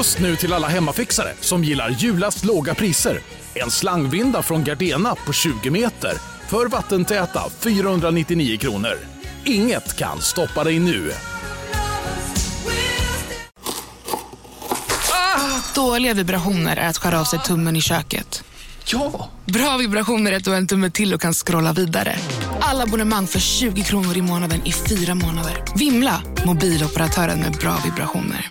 Just nu till alla hemmafixare som gillar julast låga priser. En slangvinda från Gardena på 20 meter för vattentäta 499 kronor. Inget kan stoppa dig nu. Dåliga vibrationer är att skära av sig tummen i köket. Ja! Bra vibrationer är att du har en tumme till och kan scrolla vidare. Alla abonnemang för 20 kronor i månaden i fyra månader. Vimla! Mobiloperatören med bra vibrationer.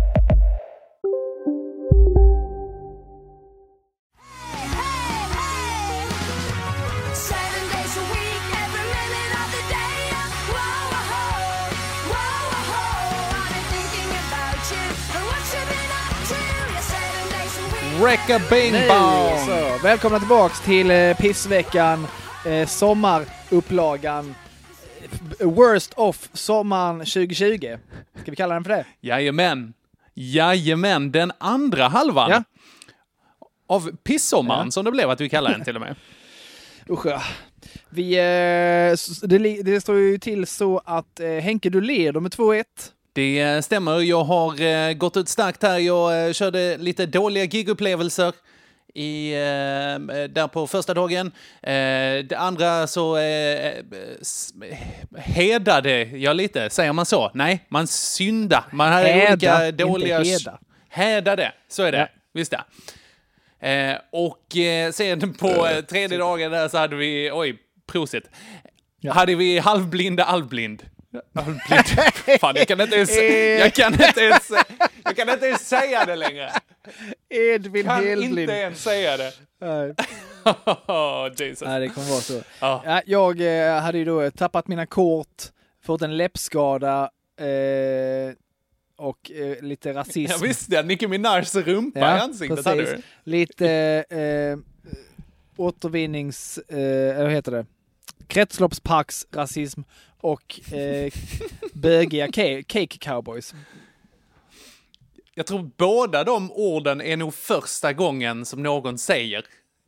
Days a week. Recka Bing Bong! så. Välkomna tillbaks till eh, Pissveckan, eh, sommarupplagan. Eh, Worst of sommaren 2020. Ska vi kalla den för det? Jajamän. Jajamän, den andra halvan. Ja. Av pissommaren, Ja. som det blev att vi kallar den till och med. Usch ja. Vi, eh, det, det står ju till så att eh, Henke, du leder med 2-1. Det stämmer, jag har eh, gått ut starkt här. Jag eh, körde lite dåliga gigupplevelser i, eh, där på första dagen. Det andra så eh, hedade jag lite, säger man så? Nej, man synda. Man hade Häda, olika inte dåliga... heda. Hädade, så är det. Ja. Visst det. Eh, och eh, sen på eh, tredje dagen där så hade vi, oj, prosit. Hade vi halvblinda halvblind. Fan, jag kan inte ens, jag kan inte ens, jag kan inte ens säga det längre. Edvin Kan Helblind. inte ens säga det. Nej. Oh, Jesus. Nej, det kommer vara så. Ja. Ja, jag eh, hade ju då tappat mina kort, fått en läppskada eh, och eh, lite rasism. Jag visste det, Nicki Minajs rumpa i ansiktet hade du. Lite eh, återvinnings... Eh, vad heter det? Kretsloppsparksrasism och eh, bögiga ca- cake cowboys. Jag tror båda de orden är nog första gången som någon säger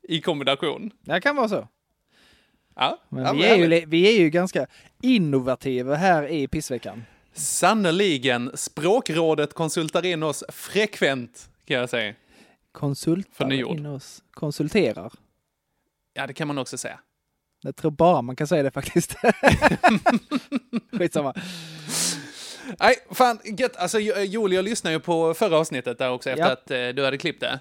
i kombination. Det kan vara så. Ja, Men ja, vi, är ju, vi är ju ganska innovativa här i pissveckan. Sannerligen, språkrådet konsultar in oss frekvent, kan jag säga. Konsultar in oss. Konsulterar. Ja, det kan man också säga. Jag tror bara man kan säga det faktiskt. Skitsamma. Nej, fan, gött. Alltså, Jo- Joel, jag lyssnade ju på förra avsnittet där också efter Ja. att eh, du hade klippt det.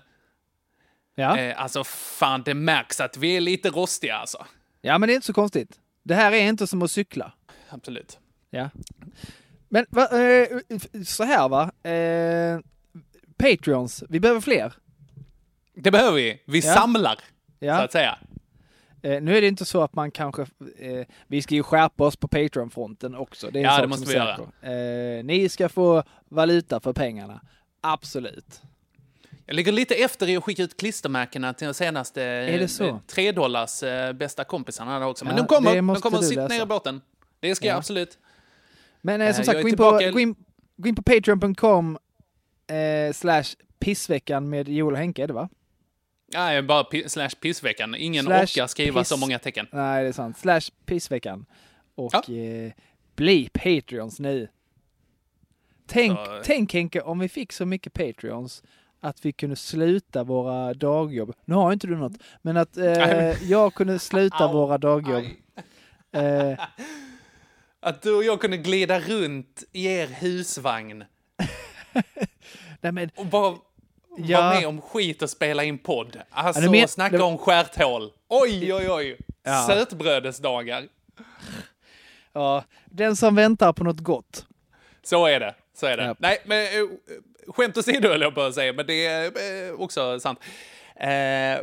Ja. Eh, alltså, fan, det märks att vi är lite rostiga alltså. ja, men det är inte så konstigt. Det här är inte som att cykla. Absolut. Ja. Men va, eh, så här va. Eh, Patreons, vi behöver fler. Det behöver vi. Vi Ja. samlar, så Ja. att säga. Eh, nu är det inte så att man kanske, eh, vi ska ju skärpa oss på Patreon-fronten också. Det är Ja, det måste vi säker. Eh, ni ska få valuta för pengarna. Absolut. Jag ligger lite efter i att skicka ut klistermärkena till de senaste Är det så? eh, tre dollars eh, bästa kompisarna där också. Men Ja, de kommer, de kommer att sitta ner i båten. Det ska jag Ja. absolut. Men eh, som jag sagt, gå in, på, gå, in, gå in på patreon.com slash pissveckan med Joel och Henke, är det va? Nej, bara pi- slash pissveckan. Ingen Slash orkar skriva piss- så många tecken. Nej, det är sant. Slash pissveckan. Och Ja. eh, bli Patreons nu. Tänk, Så- tänk Henke, om vi fick så mycket Patreons att vi kunde sluta våra dagjobb. Nu har inte du något, men att eh, jag kunde sluta Au. våra dagjobb. Eh, Att du och jag kunde glida runt i er husvagn nej men, och bara Ja. vara med om skit och spela in podd. Alltså, Ja, men- snacka det- om stjärthål. Oj, oj, oj. Ja. Sötbrödesdagar. ja, den som väntar på något gott. Så är det. Så är det. Ja. Nej, men eh, skämt åsido höll jag på att säga, men det är eh, också sant. Eh,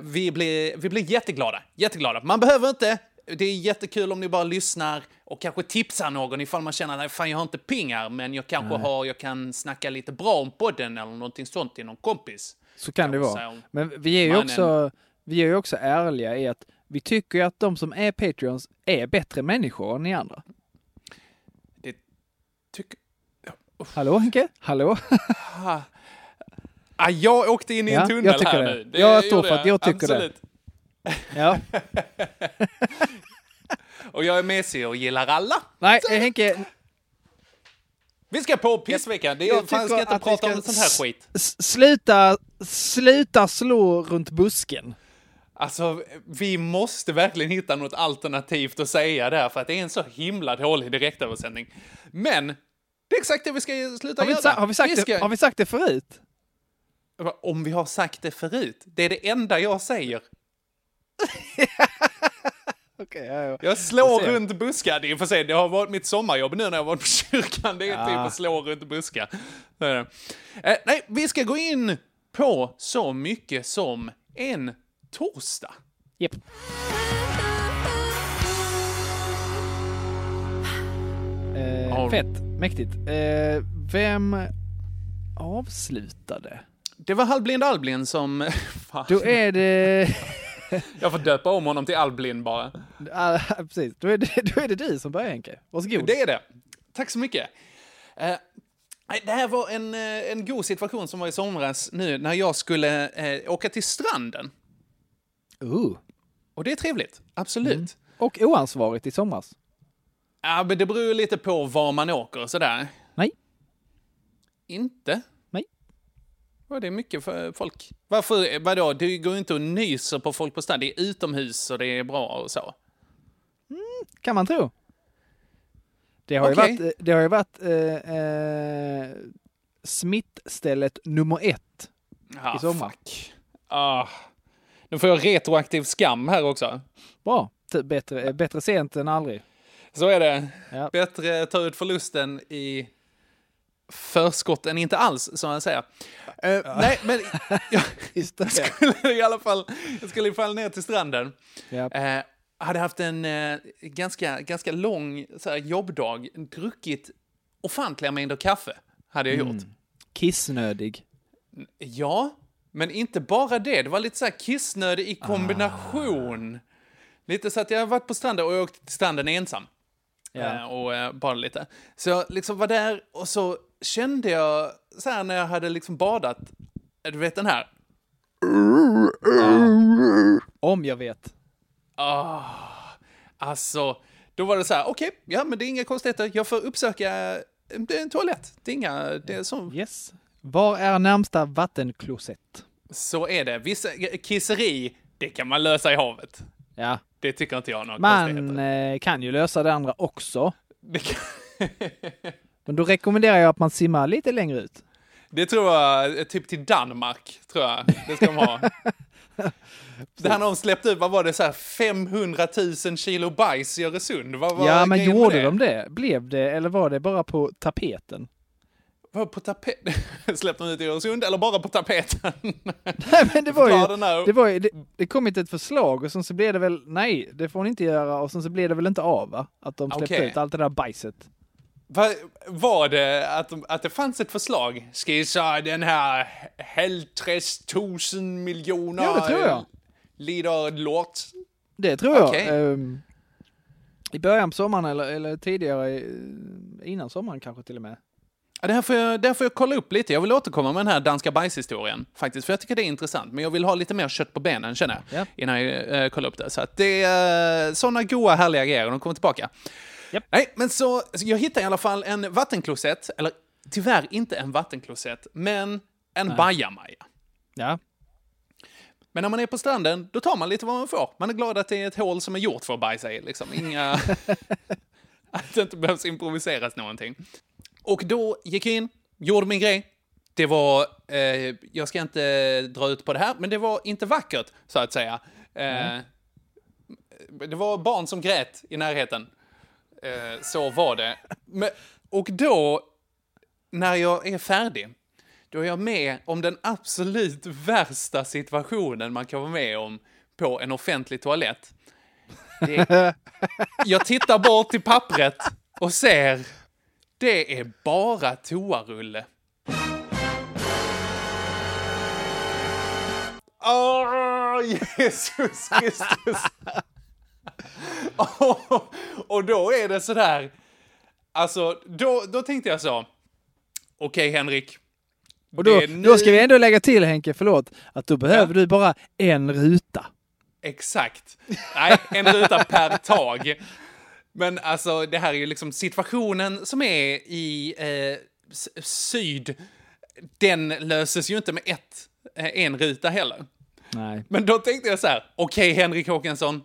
vi, blir, vi blir jätteglada. Jätteglada. Man behöver inte. Det är jättekul om ni bara lyssnar och kanske tipsar någon ifall man känner att fan jag har inte pengar men jag kanske har, jag kan snacka lite bra om podden eller någonting sånt till någon kompis. Så kan det Kan man vara. Men vi är ju mannen. också, vi är ju också ärliga i att vi tycker ju att de som är Patreons är bättre människor än ni andra. Det tyck, Hallå Henke? Hallå? Ah, jag åkte in i en Ja, tunnel jag tycker här det. nu. Jag står gjorde för att jag tycker det. Absolut. Ja. Och jag är mesig och gillar alla. Nej, eh, Henke, Vi ska på pissveckan. Det är, Jag fan, ska inte vi prata ska om sånt här skit. sluta, sluta slå runt busken. Alltså, vi måste verkligen hitta något alternativt att säga där, för att det är en så himla dålig direktöversändning. Men, det är exakt det vi ska sluta Har vi, göra. har, vi sagt ska, det, har vi sagt det förut? Om vi har sagt det förut. Det är det enda jag säger. Okej, ja, ja. Jag slår Jag runt buskar. Det är för sig, det har varit mitt sommarjobb nu när jag varit på kyrkan. Det är Ja. typ att slå runt buskar. Eh, nej, vi ska gå in på så mycket som en torsdag. Japp. Eh, Fett, mäktigt. Eh, vem avslutade? Det var Halvblind Albin som... Fan, Då är det... jag får döpa om honom till Albin bara. Ah, precis, då är det, då är det du som börjar Henke. Varsågod. Det är det. Tack så mycket. Eh, det här var en, eh, en god situation som var i somras nu när jag skulle eh, åka till stranden. Uh. Och det är trevligt, absolut. Och oansvarigt i somras. Ja, men det beror lite på var man åker och sådär. Nej. Inte? Ja, det är mycket för folk. Varför, vadå, det går ju inte att nysa på folk på stan. Det är utomhus och det är bra och så. Kan man tro. Det har Okej. ju varit, det har ju varit eh, eh, smittstället nummer ett. Ah, I sommar. Fuck. Ah. Nu får jag retroaktiv skam här också. Bra. T- Bättre, eh, bättre sent än aldrig. Så är det. Ja. Bättre ta ut förlusten i förskott än inte alls, som jag säger. Eh, Nej, men jag skulle i alla fall, jag skulle i alla fall ner till stranden. Ja. Eh, hade haft en eh, ganska, ganska lång så här, jobbdag, druckit ofantliga mängder kaffe, hade jag Mm. gjort. Kissnödig. Ja, men inte bara det. Det var lite så här kissnödig i kombination. Lite så att jag har varit på stranden och jag åkte till stranden ensam. Ja. Eh, och eh, badade lite. Så jag liksom var där och så kände jag så här när jag hade liksom badat, du vet den här. Om jag vet. Ah, alltså, då var det så här, okej, ja men det är inga konstigheter. Jag får uppsöka en, en toalett. Det är inga, det är så, Yes. Var är närmsta vattenklosett? så är det. Vissa, kisseri, det kan man lösa i havet. Ja. Det tycker inte jag några Man eh, kan ju lösa det andra också. Det, kan, Men då rekommenderar jag att man simmar lite längre ut. det tror jag, typ till Danmark, tror jag. Det ska de ha. Det här när de släppte ut, vad var det, så här 500 000 kilo bajs i Öresund? Vad var ja, men gjorde det? de det? Blev det, eller var det bara på tapeten? Var på tapeten? Släppte de ut i Öresund eller bara på tapeten? Nej, men det var ju, det, var ju det, det kom inte ett förslag och sen så blev det väl, nej, det får ni inte göra och sen så blev det väl inte av va? Att de släppte Okej. ut allt det där bajset. Var, var det att, att det fanns ett förslag? Jag säga den här Heltres tusen miljoner Ja, det tror jag. lider låt? Det tror jag. Okej. Ehm, I början på sommaren eller, eller tidigare, innan sommaren kanske till och med. Ja, det här får jag, det här får jag kolla upp lite. Jag vill återkomma med den här danska bajshistorien faktiskt, för jag tycker det är intressant. Men jag vill ha lite mer kött på benen, känner jag, Ja. innan jag eh, kollar upp det. Så att det är uh, sådana goa, härliga grejer. De kommer tillbaka. Japp. Nej, men så, så jag hittade i alla fall en vattenklosett, eller tyvärr inte en vattenklosett, men en bajamaja. Ja, Men när man är på stranden, då tar man lite vad man får. Man är glad att det är ett hål som är gjort för att bajsa i, liksom. Inga... att det inte behövs improviseras någonting. Och då gick jag in, gjorde min grej. Det var, eh, jag ska inte dra ut på det här, men det var inte vackert, så att säga. Eh, Det var barn som grät i närheten. Eh, så var det. Men, och då, när jag är färdig, då är jag med om den absolut värsta situationen man kan vara med om på en offentlig toalett. Det, jag tittar bort till pappret och ser, det är bara toarulle. Åh, Jesus Kristus! och, och då är det sådär, alltså, då, då tänkte jag så, okej Henrik. Och då, är då ska nu- vi ändå lägga till Henke, förlåt, att då behöver du bara en ruta. Exakt. Nej, en ruta per tag. Men alltså, det här är ju liksom situationen som är i eh, syd. Den löses ju inte med ett, eh, en ruta heller. Nej. Men då tänkte jag så här, okej Henrik Håkansson,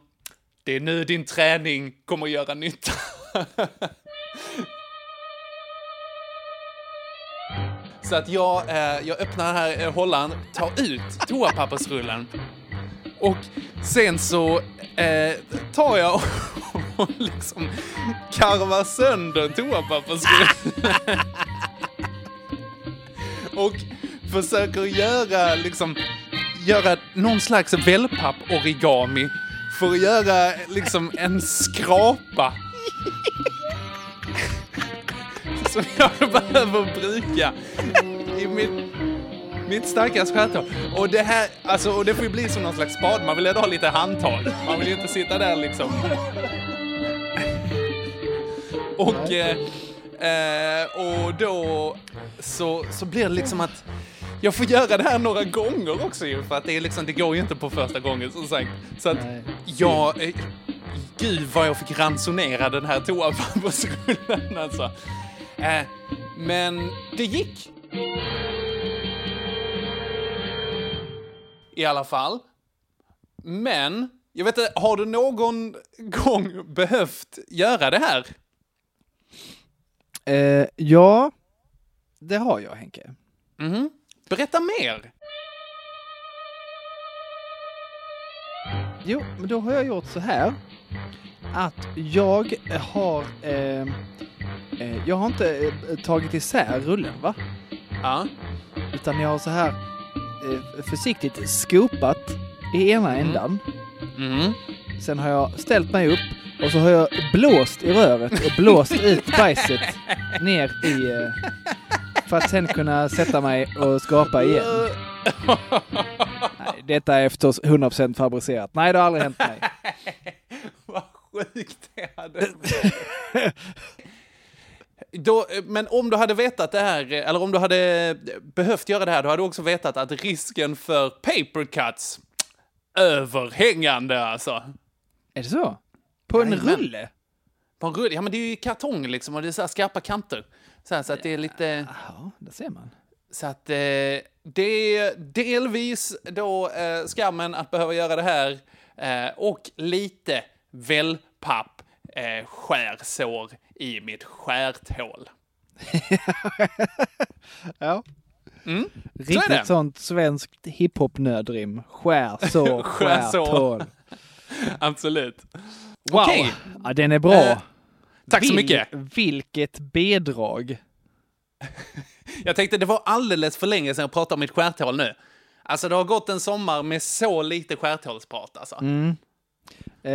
det är nu din träning kommer att göra nytta. Så att jag, eh, jag öppnar här eh, hållaren, tar ut toapappersrullen och sen så eh, tar jag och liksom karvar sönder toapappersrullen. och försöker göra liksom göra någon slags wellpapp-origami för att göra liksom en skrapa. Som jag behöver bruka i mitt, mitt stackars stjärthår. Och det här, alltså, och det får ju bli som någon slags spad. Man vill ändå ha lite handtag. Man vill ju inte sitta där liksom. Och, eh, eh, och då så, så blir det liksom att jag får göra det här några gånger också ju, för att det, är liksom, det går ju inte på första gången som sagt. Så att jag, eh, gud vad jag fick ransonera den här toapappersrullen alltså. Eh, men det gick. I alla fall. Men, jag vet inte, har du någon gång behövt göra det här? Eh, ja, det har jag Henke. Mhm. Berätta mer. Jo, men då har jag gjort så här. Att jag har... Eh, eh, jag har inte eh, tagit isär rullen, va? Ja. Utan jag har så här försiktigt skopat i ena ändan. Mhm. Sen har jag ställt mig upp och så har jag blåst i röret och blåst ut bajset ner i... Eh, för att sen kunna sätta mig och skapa igen. Nej, detta är förstås 100% fabricerat. Nej, det har aldrig hänt mig. Vad sjukt det hade Då, men om du hade vetat det här, eller om du hade behövt göra det här, då hade du också vetat att risken för paper cuts, överhängande alltså. Är det så? På en Jajamän. rulle? På en rulle, ja men det är ju kartong liksom och det är så här skarpa kanter. Så, här, så att det är lite... Ja, det ser man. Så att eh, det är delvis då eh, skammen att behöva göra det här eh, och lite wellpapp eh, skärsår i mitt stjärthål. Ja. Mm, Riktigt det. sånt svenskt hiphop-nödrim. Skär så, Skär skär så. tål. Absolut. Wow! Okej. Ja, den är bra. Eh, Tack så Vil- mycket. Vilket bidrag. Jag tänkte det var alldeles för länge sedan jag pratade om mitt stjärthål nu. Alltså det har gått en sommar med så lite stjärthålsprat alltså. Mm. Eh,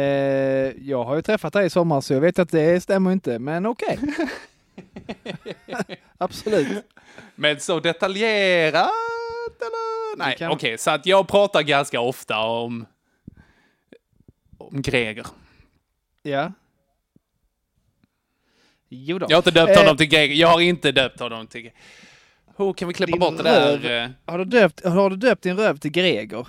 jag har ju träffat dig i sommar så jag vet att det stämmer inte, men okej. Absolut. Men så detaljerat eller? Nej, kan- okej, så att jag pratar ganska ofta om om Greger. Ja. Jo då. Jag har inte döpt Eh, honom till Greger. Jag har inte döpt honom till Oh, kan vi klippa Din bort det där? röv. Har du, döpt, har du döpt din röv till Greger?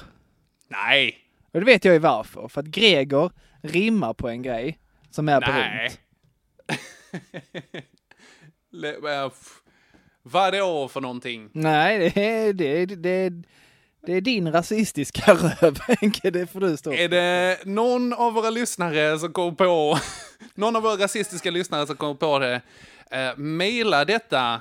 Nej, Och det vet jag ju varför. För att Greger rimmar på en grej som är på nej. Vadå för någonting? Nej, det är, det, det, är, det är din rasistiska röv, Henke. Det får du stå Är det någon av våra lyssnare som kom på, någon av våra rasistiska lyssnare som kom på det, eh, mejla detta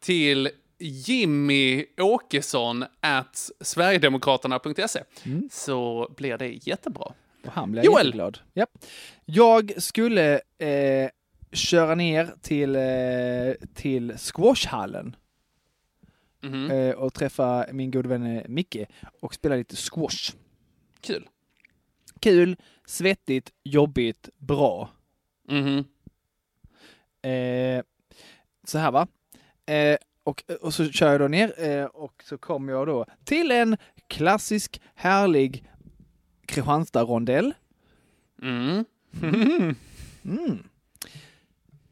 till Jimmy Åkesson at sverigedemokraterna.se så blir det jättebra. Och han blir Joel! jätteglad. Ja. Jag skulle eh, köra ner till, eh, till squashhallen Mhm. eh, och träffa min gode vän eh, Micke och spela lite squash. Kul. Kul, svettigt, jobbigt, bra. Mhm. Eh, så här va. Eh, och, och så kör jag då ner eh, och så kommer jag då till en klassisk härlig Kristianstad-rondell. Mm. Mm.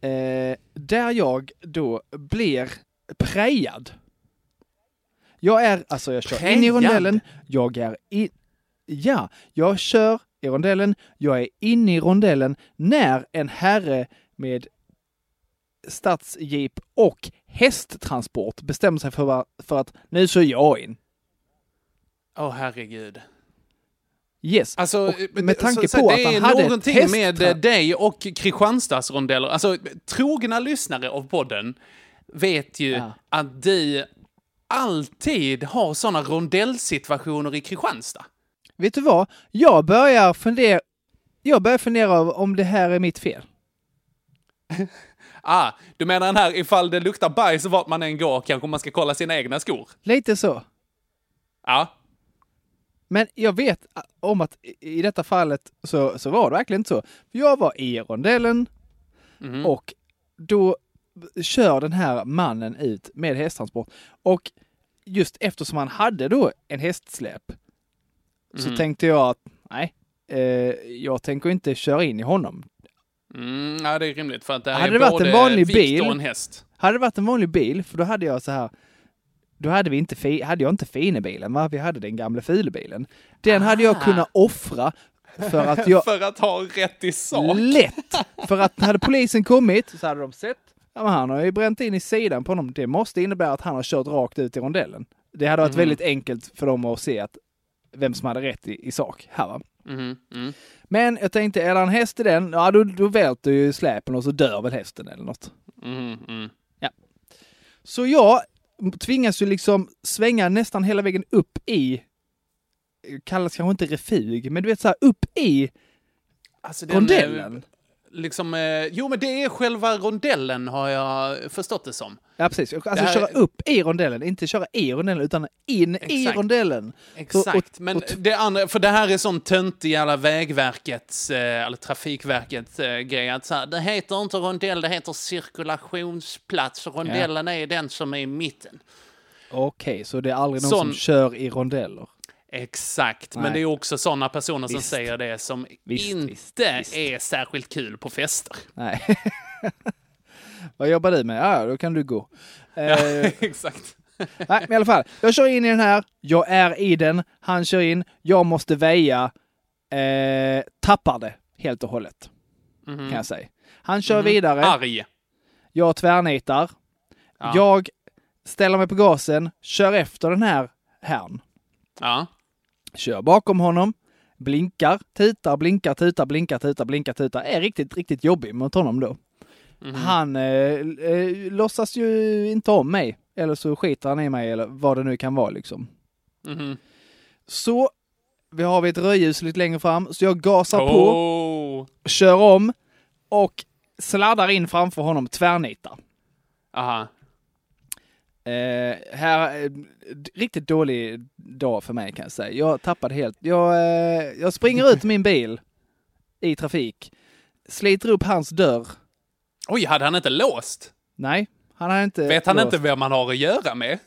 Eh, där jag då blir prejad. Jag är, alltså jag kör in i Prejad? rondellen, jag är i, ja, jag kör i rondellen, jag är inne i rondellen när en herre med stadsjeep och hästtransport bestämmer sig för, för att nu kör jag in. Åh herregud. Yes. Alltså, Och eh, med tanke så- på det att han är hade ett någonting med eh, dig och Kristianstadsrondeller. Alltså, trogna lyssnare av podden vet ju Ja. att du alltid har såna rondellsituationer i Kristianstad. Vet du vad? Jag börjar fundera, jag börjar fundera om det här är mitt fel. Ah, du menar den här ifall det luktar bajs vart man än går kanske man ska kolla sina egna skor? Lite så. Ja. Men jag vet om att i- detta fallet så, så var det verkligen inte så. Jag var i rondellen Mhm. och då kör den här mannen ut med hästtransport. Och just eftersom han hade då en hästsläp så Mhm. tänkte jag att nej, eh, jag tänker inte köra in i honom. Mm, ja, det är rimligt för att det här Hade är det varit en vanlig bil- och en häst. Hade det varit en vanlig bil, för då hade jag så här då hade, vi inte fi, hade jag inte finebilen, va? Vi hade den gamla filebilen. Den hade jag Ah. kunnat offra för att jag... För att ha rätt i sak. Lätt! För att hade polisen kommit så hade de sett, ja men han har ju bränt in i sidan på honom. Det måste innebära att han har kört rakt ut i rondellen. Det hade varit Mhm. väldigt enkelt för dem att se att vem som hade rätt i, i sak här va. Mhm, mm. Men jag tänkte, är det en häst i den, ja då, då välter ju släpen och så dör väl hästen eller något. Mhm, mm. Så jag tvingas ju liksom svänga nästan hela vägen upp i, kallas kanske inte refug, men du vet så här upp i Alltså den, rondellen. Liksom, eh, jo men det är själva rondellen har jag förstått det som. Ja precis, alltså här- köra upp i rondellen, inte köra i rondellen utan in i Exakt. rondellen. Exakt, och- men och- det andra, för det här är sån töntig jävla Vägverkets, eh, eller Trafikverkets eh, grej, att så här, det heter inte rondell, det heter cirkulationsplats, rondellen är den som är i mitten. Okej, så det är aldrig någon Sån- som kör i rondeller? Exakt, men Nej. det är också såna personer som Visst. säger det som Visst, inte visst, är särskilt kul på fester. Nej. Vad jobbar du med? Ja, då kan du gå. Eh, Exakt. nej, men i alla fall. Jag kör in i den här, jag är i den, han kör in, jag måste väja, eh, tappar det helt och hållet, Mhm. kan jag säga. Han kör Mhm. vidare, Arg. jag tvärnitar, Ja. jag ställer mig på gasen, kör efter den här herrn. Ja. Kör bakom honom, blinkar, tutar, blinkar, tutar, blinkar, tutar, blinkar, tutar. Är riktigt, riktigt jobbig mot honom då. Mhm. Han eh, eh, låtsas ju inte om mig. Eller så skiter han i mig eller vad det nu kan vara liksom. Mhm. Så vi har vi ett rödljus lite längre fram, så jag gasar på, Oh. kör om och sladdar in framför honom, tvärnitar. Aha. Eh, här, eh, riktigt dålig dag för mig kan jag säga. Jag tappade helt. Jag, eh, jag springer ut min bil i trafik, sliter upp hans dörr. Oj, hade han inte låst? Nej, han har inte Vet han låst. inte vem han har att göra med?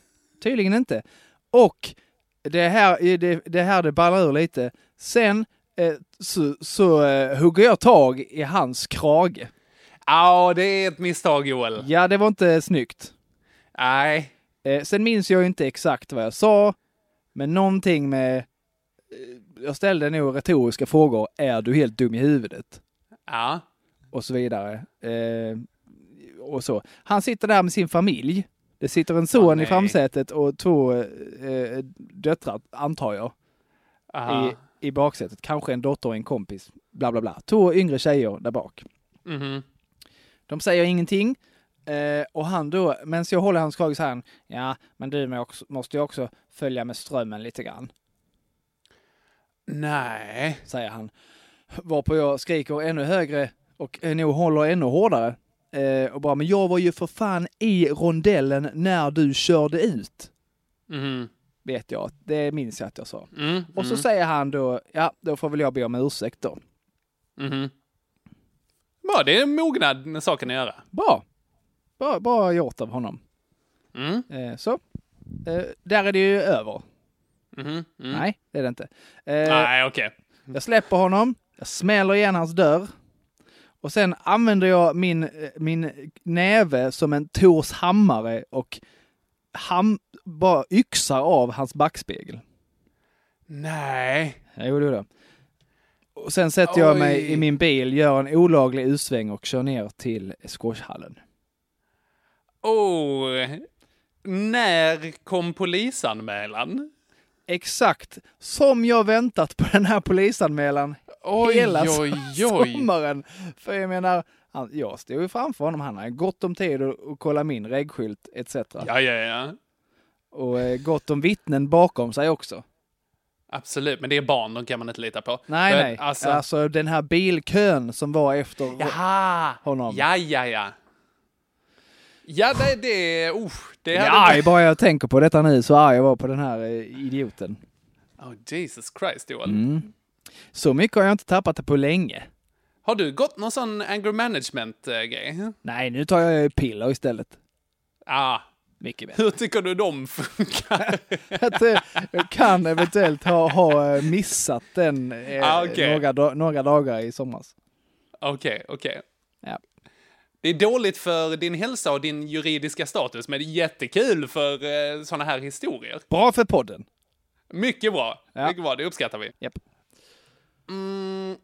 Tydligen inte. Och det här det, det här det ballar ur lite. Sen eh, så, så eh, hugger jag tag i hans krage. Ja, det är ett misstag, Joel. Ja, det var inte snyggt. Nej. Eh, sen minns jag ju inte exakt vad jag sa, men någonting med... Eh, jag ställde nog retoriska frågor. Är du helt dum i huvudet? Ja. Och så vidare. Eh, och så. Han sitter där med sin familj. Det sitter en son Åh, i framsätet och två eh, döttrar, antar jag. Aha. i, i baksätet. Kanske en dotter och en kompis. Bla bla bla. Två yngre tjejer där bak. Mhm. De säger ingenting. Eh, och han då, medan jag håller hans krage så här, ja, men du måste ju också följa med strömmen lite grann, Nej. säger han. Varpå jag skriker ännu högre och eh, nog håller ännu hårdare. Eh, och bara, men jag var ju för fan i rondellen när du körde ut. Mhm. Vet jag. Det minns jag att jag sa. Mm. Och så mm. säger han då, ja, då får väl jag be om ursäkt då. Mhm. Ja, det är mognad med saken att göra. Bra. Bra, bra gjort av honom. Mm. Eh, så. Eh, där är det ju över. Mhm. Mm. Nej, det är det inte. Eh, Nej, okej. Jag släpper honom, jag smäller igen hans dörr Och sen använder jag min, eh, min näve som en Tors hammare och ham, bara yxar av hans backspegel. Nej. Jag gjorde det. Och sen sätter jag mig Oj. i min bil, gör en olaglig usväng och kör ner till squashhallen. Oh. När kom polisanmälan? Exakt som jag väntat på den här polisanmälan Oj, hela oj, oj. sommaren. För jag menar, jag stod ju framför honom, han har gott om tid att, att kolla min regskylt etc. Ja, ja, ja. Och eh, gott om vittnen bakom sig också. Absolut, men det är barn, de kan man inte lita på. Nej, Men nej. Alltså, Alltså... den här bilkön som var efter Jaha! honom. Ja, ja, ja. Ja, det, det, uh, det Jag är hade... arg bara jag tänker på detta nu, så arg jag var på den här eh, idioten. Oh, Jesus Christ, Joel. Mm. Så mycket har jag inte tappat det på länge. Har du gått någon sån anger management-grej? Nej, nu tar jag piller istället. Ah, Mycket bättre. hur tycker du de funkar? Att, eh, jag kan eventuellt ha, ha eh, missat den eh, Ah, okej. några, några dagar i somras. Okej, okej. Ja. Det är dåligt för din hälsa och din juridiska status, men det är jättekul för eh, såna här historier. Bra för podden. Mycket bra. Ja. Mycket bra, det uppskattar vi. Japp. Mm,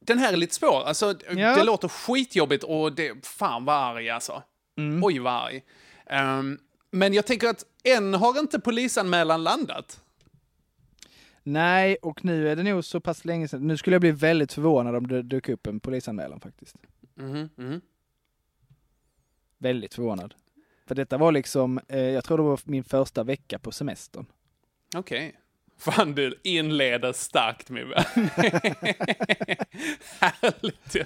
den här är lite svår. Alltså, Ja. det låter skitjobbigt och det... Fan vad arg alltså. Mm. Oj vad arg. Ehm, men jag tänker att än har inte polisanmälan landat. Nej, och nu är det nog så pass länge sedan. Nu skulle jag bli väldigt förvånad om det dök upp en polisanmälan faktiskt. Mhm, mhm. Väldigt förvånad. För detta var liksom, eh, jag tror det var min första vecka på semestern. Okej. Fan du inleder starkt min vän. Härligt ju.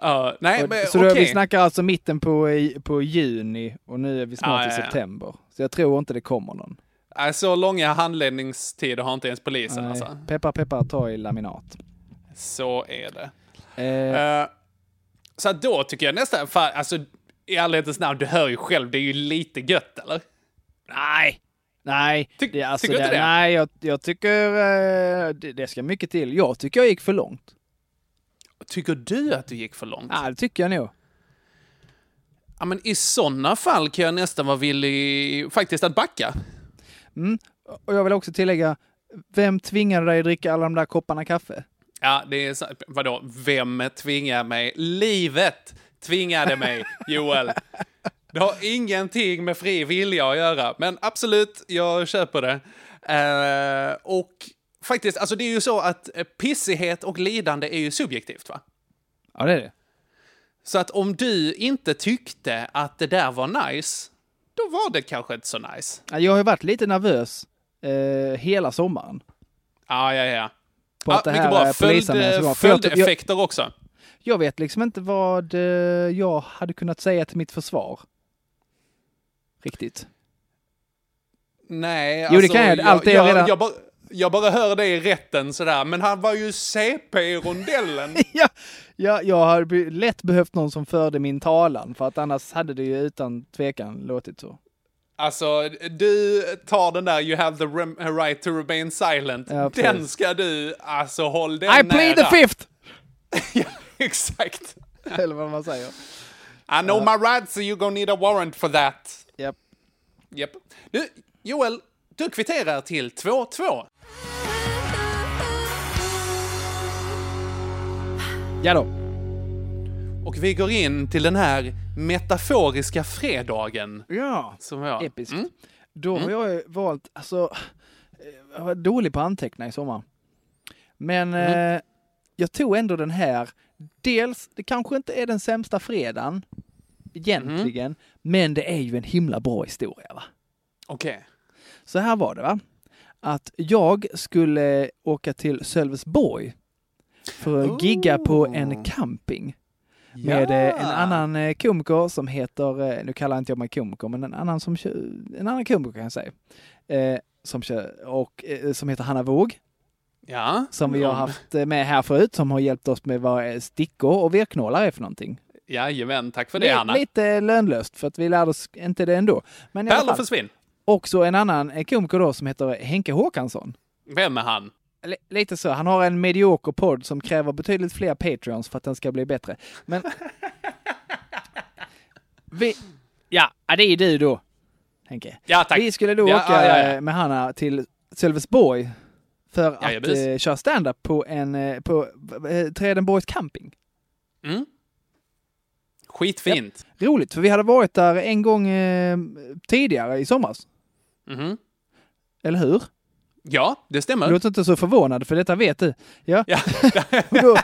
Ja, nej, Och, men så okej. då, vi snackar alltså mitten på, i- på juni och nu är vi snart Ja, i ja, ja. september. Så jag tror inte det kommer någon. Nej, Så långa handläggningstider har inte ens polisen Nej. alltså. Peppar peppar, ta i laminat. Så är det. Eh, Eh, så då tycker jag nästan, fan, alltså i ärlighetens namn, du hör ju själv, det är ju lite gött eller? nej! Nej, Ty- det, alltså, tycker du det, inte det? nej jag, jag tycker eh, det, det ska mycket till. Jag tycker jag gick för långt. Tycker du att du gick för långt? Ja, det tycker jag nog. Ja, men i sådana fall kan jag nästan vara villig faktiskt att backa. Mm. Och jag vill också tillägga, vem tvingade dig att dricka alla de där kopparna kaffe? Ja, det är vadå, vem tvingar mig? Livet tvingade mig, Joel. Det har ingenting med fri vilja att göra, men absolut, jag köper det. Eh, och faktiskt, alltså det är ju så att eh, pissighet och lidande är ju subjektivt, va? Ja, det är det. Så att om du inte tyckte att det där var nice, då var det kanske inte så nice. Ja, Jag har ju varit lite nervös eh, hela sommaren. Ja, ja, ja. På att det här bra. är polisanmälan jag- Följdeffekter också. Jag vet liksom inte vad eh, jag hade kunnat säga till mitt försvar. Riktigt. Nej, Jo, det alltså, kan jag. Allt jag jag, redan- jag, bara, jag bara hör det i rätten sådär, men han var ju CP i rondellen. ja, ja, jag be- lätt behövt någon som förde min talan, för att annars hade det ju utan tvekan låtit så. Alltså, du tar den där you have the right to remain silent. Ja, den ska du, alltså håll den I plead the nära. fifth! ja, exakt. Eller vad man säger. I know my rights, so you're gonna need a warrant for that. Japp. Japp. Du, Joel, du kvitterar till 2-2. Ja då. Och vi går in till den här metaforiska fredagen. Ja. Som jag... Episkt. Mm. Då har jag ju valt, alltså, eh, jag var dålig på att anteckna i sommar. Men Mm. eh, jag tog ändå den här, dels, det kanske inte är den sämsta fredagen, egentligen, Mm. men det är ju en himla bra historia va. Okej. Så här var det va, att jag skulle åka till Sölvesborg för att gigga på en Oh. camping med eh, en annan eh, komiker som heter, eh, nu kallar inte jag mig komiker, men en annan som en annan komiker kan jag säga, som och som heter Hanna Våg, Ja. som vi har Ja. haft med här förut, som har hjälpt oss med vad stickor och virknålar är för någonting. Jajamän, tack för det Hanna. Lite lönlöst, för att vi lärde oss inte det ändå. Men Pärlor försvinn. Också en annan komiker då som heter Henke Håkansson. Vem är han? Li- lite så. Han har en medioker podd som kräver betydligt fler Patreons för att den ska bli bättre. Men... vi... Ja, det är du då, Henke. Ja, tack. Vi skulle då Ja, åka ja, ja, eh, med Hanna till Sölvesborg för att eh, köra stand-up på en eh, på eh, Tredenborgs camping. Mm. Skitfint. Roligt, för vi hade varit där en gång eh, tidigare i somras. Mhm. Eller hur? Ja, det stämmer. Låt inte så förvånad, för detta vet du. Ja. Ja. och, då,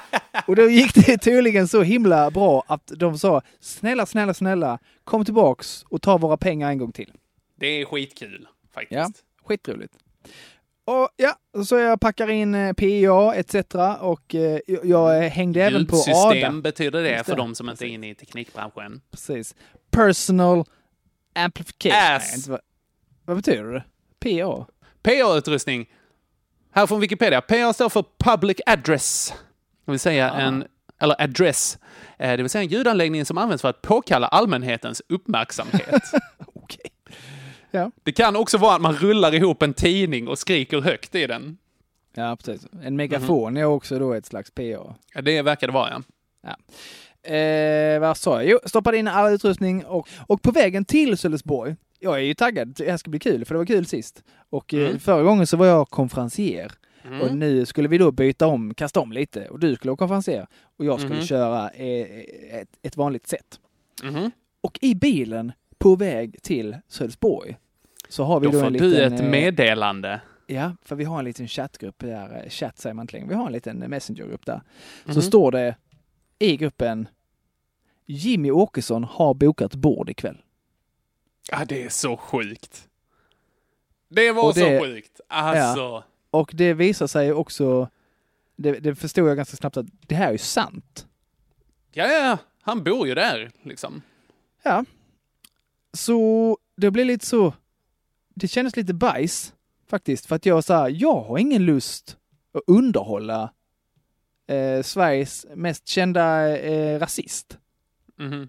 och då gick det tydligen så himla bra att de sa snälla, snälla, snälla, kom tillbaks och ta våra pengar en gång till. Det är skitkul, faktiskt. Ja. Skitroligt. Och ja, så jag packar in eh, PA etc. och eh, jag hängde även på ADA. Ljudsystem betyder det Just för det. de som inte är inne i teknikbranschen. Precis. Personal amplification. Ass. Nej, vad, vad betyder det? PA? PA-utrustning. Här från Wikipedia. PA står för Public Address. Det vill säga Ah. en, eller address. Eh, Det vill säga en ljudanläggning som används för att påkalla allmänhetens uppmärksamhet. Okej. Det kan också vara att man rullar ihop en tidning och skriker högt i den. Ja, precis. En megafon är också då ett slags PA. Ja, Det verkar det vara, ja. Eh, vad sa jag? Jo, stoppade in all utrustning och, och på vägen till Sölvesborg, jag är ju taggad, det här ska bli kul, för det var kul sist. Och eh, Mm. förra gången så var jag konferencier. Mm. Och nu skulle vi då byta om, kasta om lite. Och du skulle vara konferencier. Och jag skulle Mhm. köra eh, ett, ett vanligt sätt. Mhm. Och i bilen på väg till Sölvesborg så har vi Då då, får en du liten... ett eh, meddelande. Ja, för vi har en liten chattgrupp där. Chatt säger man inte längre. Vi har en liten messengergrupp där. Så Mhm. står det i gruppen Jimmy Åkesson har bokat bord ikväll. Ja, det är så sjukt. Det var det- så sjukt. Alltså. Och det visar sig också, det, det förstod jag ganska snabbt att det här är ju sant. Ja, ja, ja. Han bor ju där, liksom. Ja. Så det blev lite så, det kändes lite bajs faktiskt. För att jag sa, jag har ingen lust att underhålla eh, Sveriges mest kända eh, rasist. Mhm.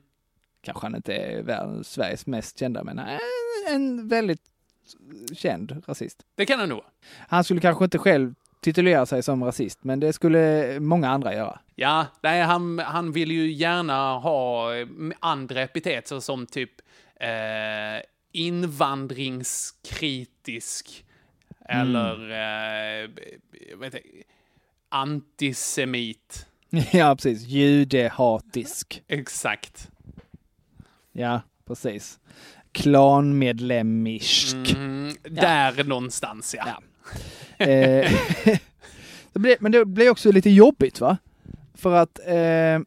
Kanske han inte är världens, Sveriges mest kända, men eh, en väldigt känd rasist. Det kan han nog. Han skulle kanske inte själv titulera sig som rasist, men det skulle många andra göra. Ja, nej, han, han vill ju gärna ha eh, andra epitet som typ eh, invandringskritisk eller eh, heter det? antisemit. ja, precis. Judehatisk. Exakt. Ja, precis. Klanmedlemmisk. Mm, Där någonstans, ja. Ja. Eh, det blir, men det blir också lite jobbigt va? För att eh,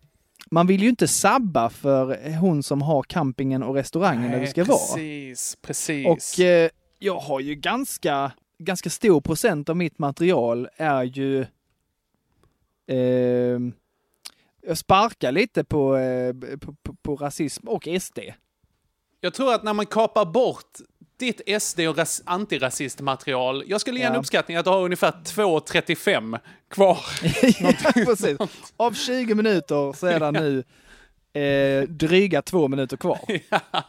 man vill ju inte sabba för hon som har campingen och restaurangen där vi ska vara. precis, Precis, Och eh, jag har ju ganska, ganska stor procent av mitt material är ju eh, jag sparkar lite på, eh, på, på, på rasism och SD. Jag tror att när man kapar bort ditt SD och ras- antirasistmaterial, jag skulle ge en Ja. uppskattning att du har ungefär 2.35 kvar. ja, precis. Av 20 minuter så är det nu eh, dryga två minuter kvar.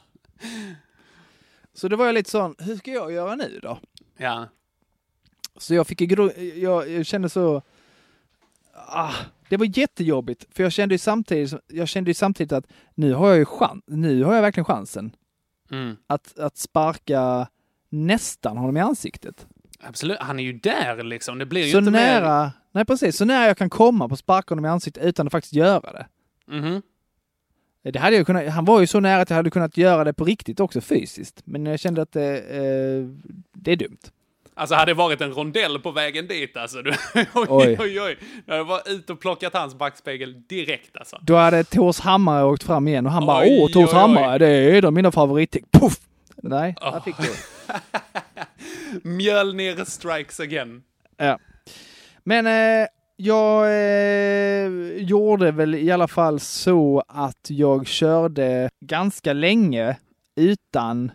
Så det var jag lite sån, hur ska jag göra nu då? Ja. Så jag fick jag, jag kände så, ah, det var jättejobbigt. För jag kände ju samtidigt, jag kände ju samtidigt att nu har jag ju chans, nu har jag verkligen chansen Mm. att, att sparka nästan honom i ansiktet. Absolut, han är ju där liksom. Det blir ju Så inte mer... nära, nej precis, så nära jag kan komma på att sparka honom i ansiktet utan att faktiskt göra det. Mhm. Det hade jag kunnat, han var ju så nära att jag hade kunnat göra det på riktigt också fysiskt. Men jag kände att det, eh, det är dumt. Alltså hade det varit en rondell på vägen dit alltså. Du, oj, Oj. oj, oj. Jag hade bara ut och plockat hans backspegel direkt alltså. Då hade Tors Hammare åkt fram igen och han bara Oj, åh Tors. Hammare, det är en av mina favoritting. Puff! Nej, Oh. där fick du. Mjölnir strikes again. Ja. Men eh, jag eh, gjorde väl i alla fall så att jag körde ganska länge utan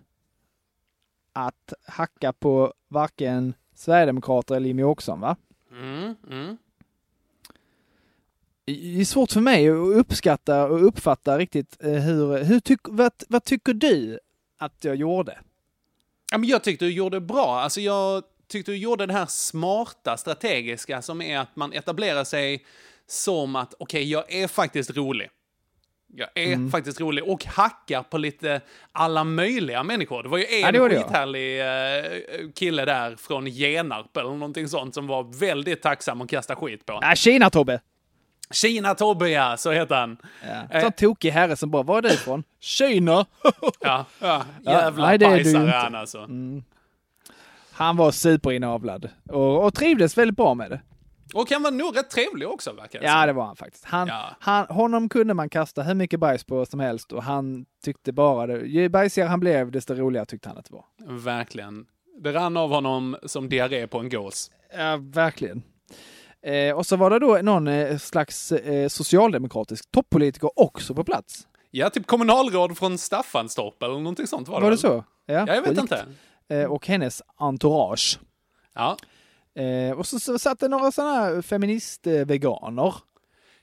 att hacka på varken Sverigedemokrater eller Jimmie Åkesson va? Mm, mm. Det är svårt för mig att uppskatta och uppfatta riktigt eh, hur, hur tyck, vad, vad tycker du att jag gjorde? Ja, men jag tyckte du gjorde bra. Alltså jag tyckte du gjorde det här smarta, strategiska, som är att man etablerar sig som att, okej, jag är faktiskt rolig. Jag är Mm. faktiskt rolig och hackar på lite alla möjliga människor. Det var ju Ja, en var ja. skithärlig eh, kille där från Genarp eller någonting sånt som var väldigt tacksam att kasta skit på. Ah, Kina Tobbe! Kina Tobbe, ja, så heter han. Ja. Så tokig herre som bara, var är du ifrån? Kina! Ja, ja, jävla nej, du bajsare han alltså. Han var superinavlad och, och trivdes väldigt bra med det. Och han var nog rätt trevlig också, verkar det Ja, det var han faktiskt. Han, Ja. han, honom kunde man kasta hur mycket bajs på som helst och han tyckte bara det. Ju bajsigare han blev, desto roligare tyckte han att det var. Verkligen. Det rann av honom som diarré på en gås. Ja, verkligen. Eh, och så var det då någon eh, slags eh, socialdemokratisk toppolitiker också på plats. Ja, typ kommunalråd från Staffanstorp eller någonting sånt var det Var det väl? så? Ja, Ja, jag vet inte. Eh, och hennes entourage. Ja. Eh, och så, så satt det några sådana här feministveganer.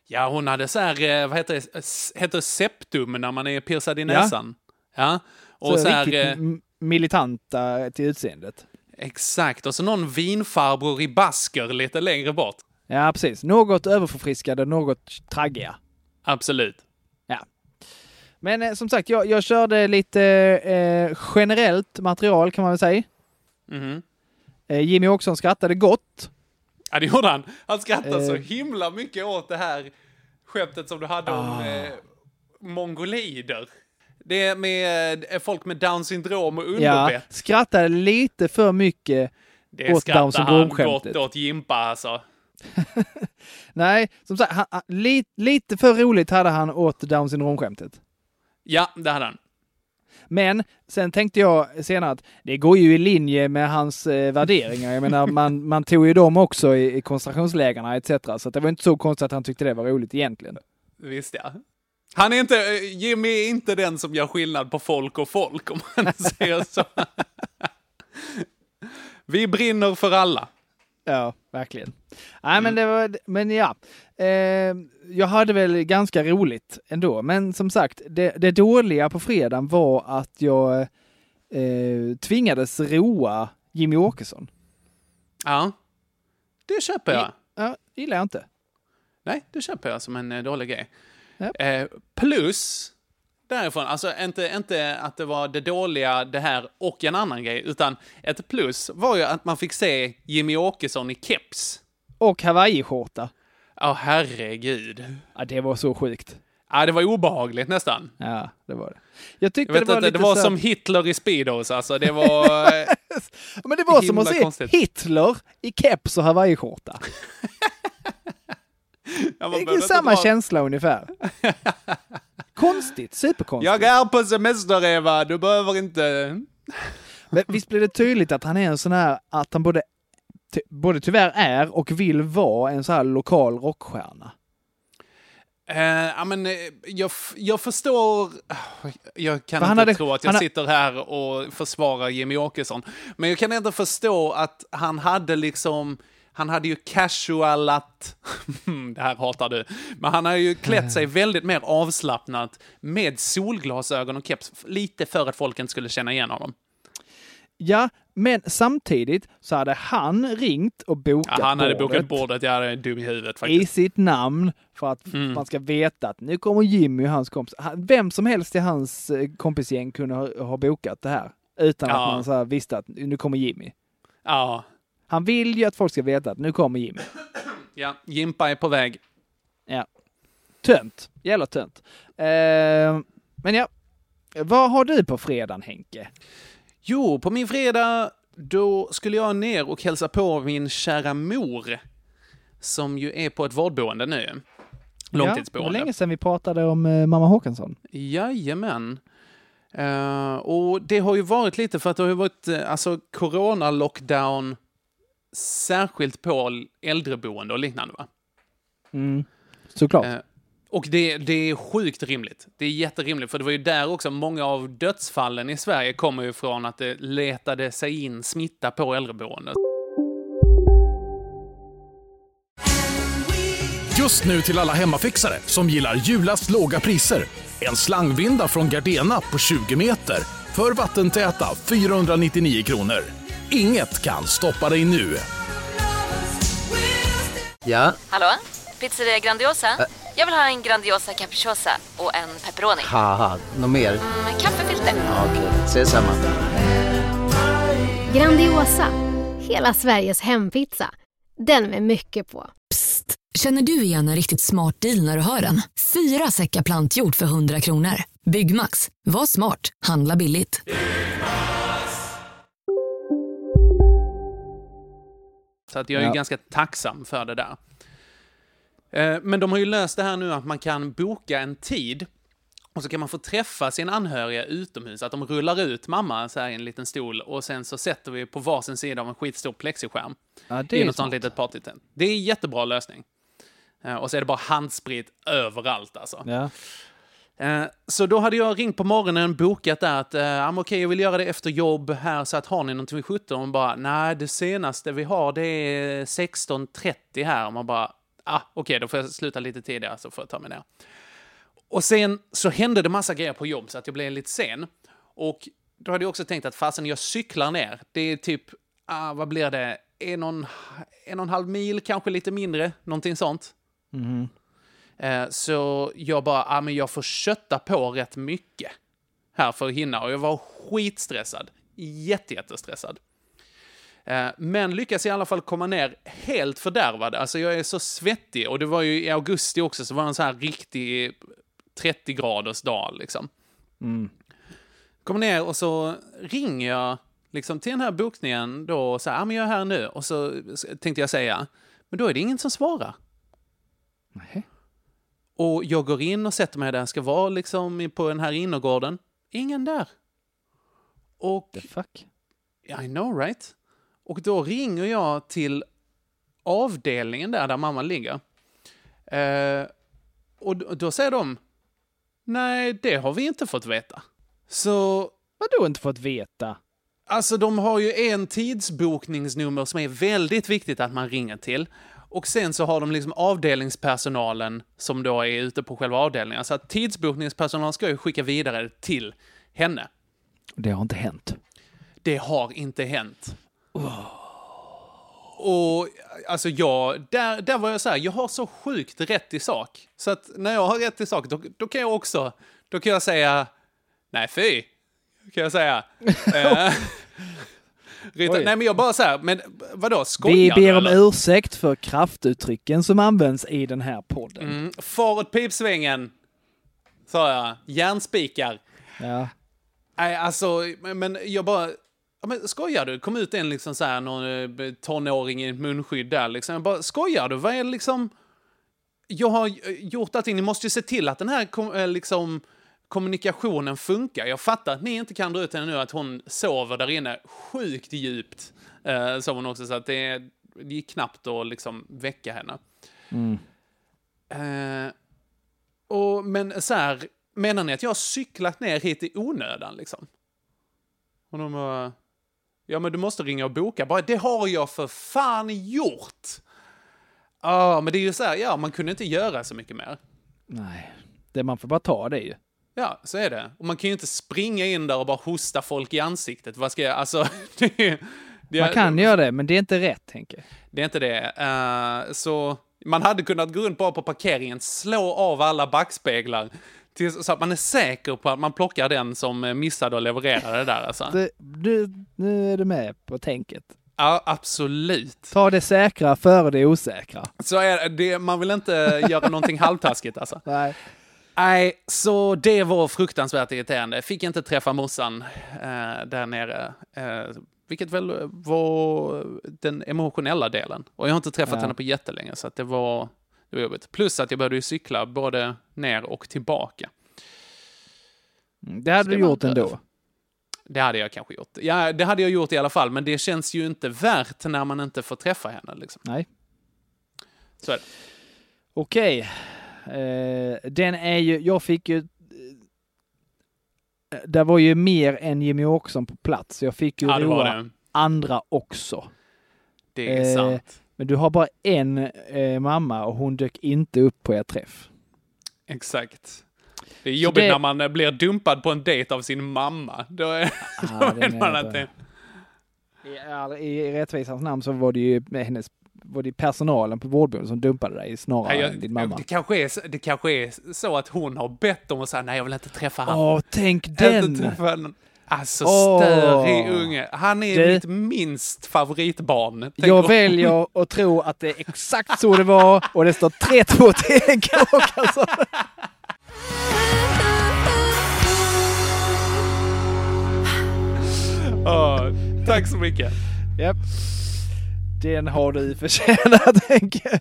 ja, hon hade så här, eh, vad heter det, heter septum när man är piercad i Ja. näsan? Ja. Och Så, så, här, riktigt eh, militanta till utseendet. exakt, och så någon vinfarbror i basker lite längre bort. Ja, precis. Något överförfriskade, något traggiga. Absolut. Men eh, som sagt, jag, jag körde lite eh, generellt material kan man väl säga. Mhm. Eh, Jimmy Åkesson skrattade gott. Ja, det gjorde han. Han skrattade så Eh. himla mycket åt det här skämtet som du hade om Ah. eh, mongolider. Det är med eh, folk med down syndrom och Ja, underbett. skrattade lite för mycket. det åt Down han syndrom-skämtet. gott åt Jimpa alltså. Nej, som sagt, han, han, li, lite för roligt hade han åt Down syndrom-skämtet. Ja, det hade han. Men sen tänkte jag senare att det går ju i linje med hans eh, värderingar. Jag menar, man, man tog ju dem också i, i koncentrationslägerna etc. Så att det var inte så konstigt att han tyckte det var roligt egentligen. Visst ja. Han är inte, eh, Jimmy är inte den som gör skillnad på folk och folk om man säger så. Vi brinner för alla. Ja, verkligen. Nej, men det var, men ja. Eh, jag hade väl ganska roligt ändå. Men som sagt, det, det dåliga på fredagen var att jag eh, tvingades roa Jimmy Åkesson. Ja, det köper jag. Ja, gillar jag inte. Nej, det köper jag som en eh, dålig grej. Ja. Eh, plus, därifrån, alltså inte, inte att det var det dåliga, det här och en annan grej, utan ett plus var ju att man fick se Jimmy Åkesson i keps. Och hawaiiskjorta. Ja, herregud. Ja, det var så sjukt. Ja, det var obehagligt nästan. Ja, det var det. Jag tyckte Jag det var inte, lite det var så... som Hitler i Speedos, alltså. Det var... eh, Men det var som att se konstigt. Hitler i keps och hawaiiskjorta. ja, Det är samma dra- känsla ungefär. Konstigt, superkonstigt. Jag är på semester, Eva. Du behöver inte... Men visst blir det tydligt att han är en sån här, att han både, både tyvärr är och vill vara en sån här lokal rockstjärna. Eh, ja, men, eh, jag, jag förstår... Jag kan inte hade- tro att jag sitter här och försvarar Jimmy Åkesson. Men jag kan ändå förstå att han hade liksom... Han hade ju casualat... det här hatar du. Men han har ju klätt sig väldigt mer avslappnat med solglasögon och keps. Lite för att folk inte skulle känna igen honom. Ja, men samtidigt så hade han ringt och bokat Ja, han hade bordet bokat bordet. Jag är dum i huvudet i faktiskt. sitt namn för att Mm. man ska veta att nu kommer Jimmy och hans kompis. Vem som helst i hans eh, kompisgäng kunde ha, ha bokat det här utan Ja. att man så visste att nu kommer Jimmy. Ja, Han vill ju att folk ska veta att nu kommer Jimmy. ja. Jimpa är på väg. Ja. Tönt. Jävla tönt. Eh, men ja, vad har du på fredagen Henke? Jo, på min fredag då skulle jag ner och hälsa på min kära mor. Som ju är på ett vårdboende nu. Ja, det Långtidsboende. länge sedan vi pratade om eh, mamma Håkansson. Jajamän. Uh, och det har ju varit lite för att det har ju varit uh, alltså corona-lockdown särskilt på äldreboende och liknande va? Mm. Såklart. Eh, och det, det är sjukt rimligt. Det är jätterimligt, för det var ju där också många av dödsfallen i Sverige kommer ju från att det letade sig in smitta på äldreboendet. Just nu till alla hemmafixare som gillar julast låga priser. En slangvinda från Gardena på 20 meter för vattentäta 499 kronor. Inget kan stoppa dig nu. Ja, Hallå? Pizzeria Grandiosa? Jag vill ha en Grandiosa capriciosa och en pepperoni. haha, något mer? Med kaffefilter. Ja, Okej, ses samma. Grandiosa, hela Sveriges hempizza. Den med mycket på. Psst! Känner du igen en riktigt smart deal när du hör den? Fyra säckar plantjord för 100 kronor. Byggmax. Var smart. Handla billigt. Så att jag är Ja. ganska tacksam för det där. Eh, Men de har ju löst det här nu att man kan boka en tid och så kan man få träffa sin anhöriga utomhus. Att de rullar ut mamma så här i en liten stol och sen så sätter vi på varsin sida av en skitstor plexiskärm. Ja, Det är är något sånt litet partytält. Det är en jättebra lösning. Eh, Och så är det bara handsprit överallt alltså. Ja. Eh, Så då hade jag ringt på morgonen, bokat där att men okej, jag vill göra det efter jobb här, så att har ni någonting vid 17? Och bara, nej, det senaste vi har det är 16.30 här. Och man bara, ah, okej, då får jag sluta lite tidigare så får jag ta mig ner. Och sen så hände det massa grejer på jobb så att jag blev lite sen. Och då hade jag också tänkt att fasen, jag cyklar ner. Det är typ, ah, vad blir det, en och, en, en och en halv mil, kanske lite mindre, någonting sånt. Eh, Så jag bara, ja men jag får kötta på rätt mycket här för att hinna. Och jag var skitstressad. Jätte, jättestressad. Eh, Men lyckas i alla fall komma ner helt fördärvad. Alltså jag är så svettig. Och det var ju i augusti också, så var det en sån här riktig 30 graders dag liksom. Kommer ner och så ringer jag liksom till den här bokningen då och säger, ja men jag är här nu. Och så tänkte jag säga, men då är det ingen som svarar. Nej. Och jag går in och sätter mig där jag ska vara liksom på den här innergården. Ingen där. Och The fuck? I know right? Och då ringer jag till avdelningen där, där mamman ligger. Eh, och då säger de, nej, det har vi inte fått veta. Så, Vadå inte fått veta? alltså de har ju en tidsbokningsnummer som är väldigt viktigt att man ringer till. Och sen så har de liksom avdelningspersonalen som då är ute på själva avdelningen. Så att tidsbokningspersonalen ska ju skicka vidare till henne. Det har inte hänt. Det har inte hänt. Och alltså jag, där, där var jag så här, jag har så sjukt rätt i sak. Så att när jag har rätt i sak, då, då kan jag också, då kan jag säga, nej fy, kan jag säga. Eh, Rita, nej men jag bara så här, men vadå, Vi skojar ber du, om eller? ursäkt för kraftuttrycken som används i den här podden. Mm, far åt pipsvängen, sa jag. Järnspikar. Ja. Nej, alltså, men jag bara... Ja, men skojar du? Kom ut en liksom så här, någon eh, tonåring i ett munskydd där liksom. Jag bara, skojar du? Vad är liksom... Jag har eh, gjort allting. Ni måste ju se till att den här eh, liksom, kommunikationen funkar. Jag fattar att ni inte kan dra ut henne nu att hon sover där inne sjukt djupt. Eh, som hon också sa, att det, det gick knappt att liksom väcka henne. Eh, och, men så här, menar ni att jag har cyklat ner hit i onödan liksom? Och de bara, ja men du måste ringa och boka. Bara, det har jag för fan gjort! Ja, men det är ju så här, ja man kunde inte göra så mycket mer. Nej. Det man får bara ta det ju. Ja, så är det. Och man kan ju inte springa in där och bara hosta folk i ansiktet. Vad ska jag, alltså... Det, det, Man kan göra det, men det är inte rätt, tänker. Det är inte det. Eh, så man hade kunnat gå runt bara på parkeringen, slå av alla backspeglar tills, så att man är säker på att man plockar den som eh, missade att leverera det där. Alltså. Det, nu, nu är du med på tänket. Ja, absolut. Ta det säkra före det osäkra. Så är det, man vill inte göra någonting halvtaskigt alltså. Nej. Nej, så det var fruktansvärt irriterande. Fick inte träffa morsan eh, där nere. Eh, vilket väl var den emotionella delen. Och jag har inte träffat Ja. henne på jättelänge, så att det var, det var jobbigt. Plus att jag behövde ju cykla både ner och tillbaka. Mm, Det hade du gjort ändå. Det hade jag kanske gjort. Ja, det hade jag gjort i alla fall, men det känns ju inte värt när man inte får träffa henne. Liksom. Nej. Så är det. Okej. Eh, den är ju, jag fick ju... Eh, det var ju mer än Jimmy Åkesson på plats. Jag fick ju Ja, roa andra också. Det är Eh, sant. Men du har bara en eh, mamma och hon dök inte upp på er träff. Exakt. Det är jobbigt det- när man eh, blir dumpad på en dejt av sin mamma. Då är, Ah, vet man att det... I, I rättvisans namn så var det ju hennes var det personalen på vårdboendet som dumpade dig snarare Nej, än din mamma. Det kanske, är, så- det kanske är så att hon har bett om att säga nej, jag vill inte träffa han. Åh, tänk den! Alltså, Åh. störig unge. Han är Du- mitt minst favoritbarn. Jag väljer att tro att det är exakt så det var och det står 3-2 till alltså. Åh, tack så mycket. Japp. Den har du förtjänat Henke.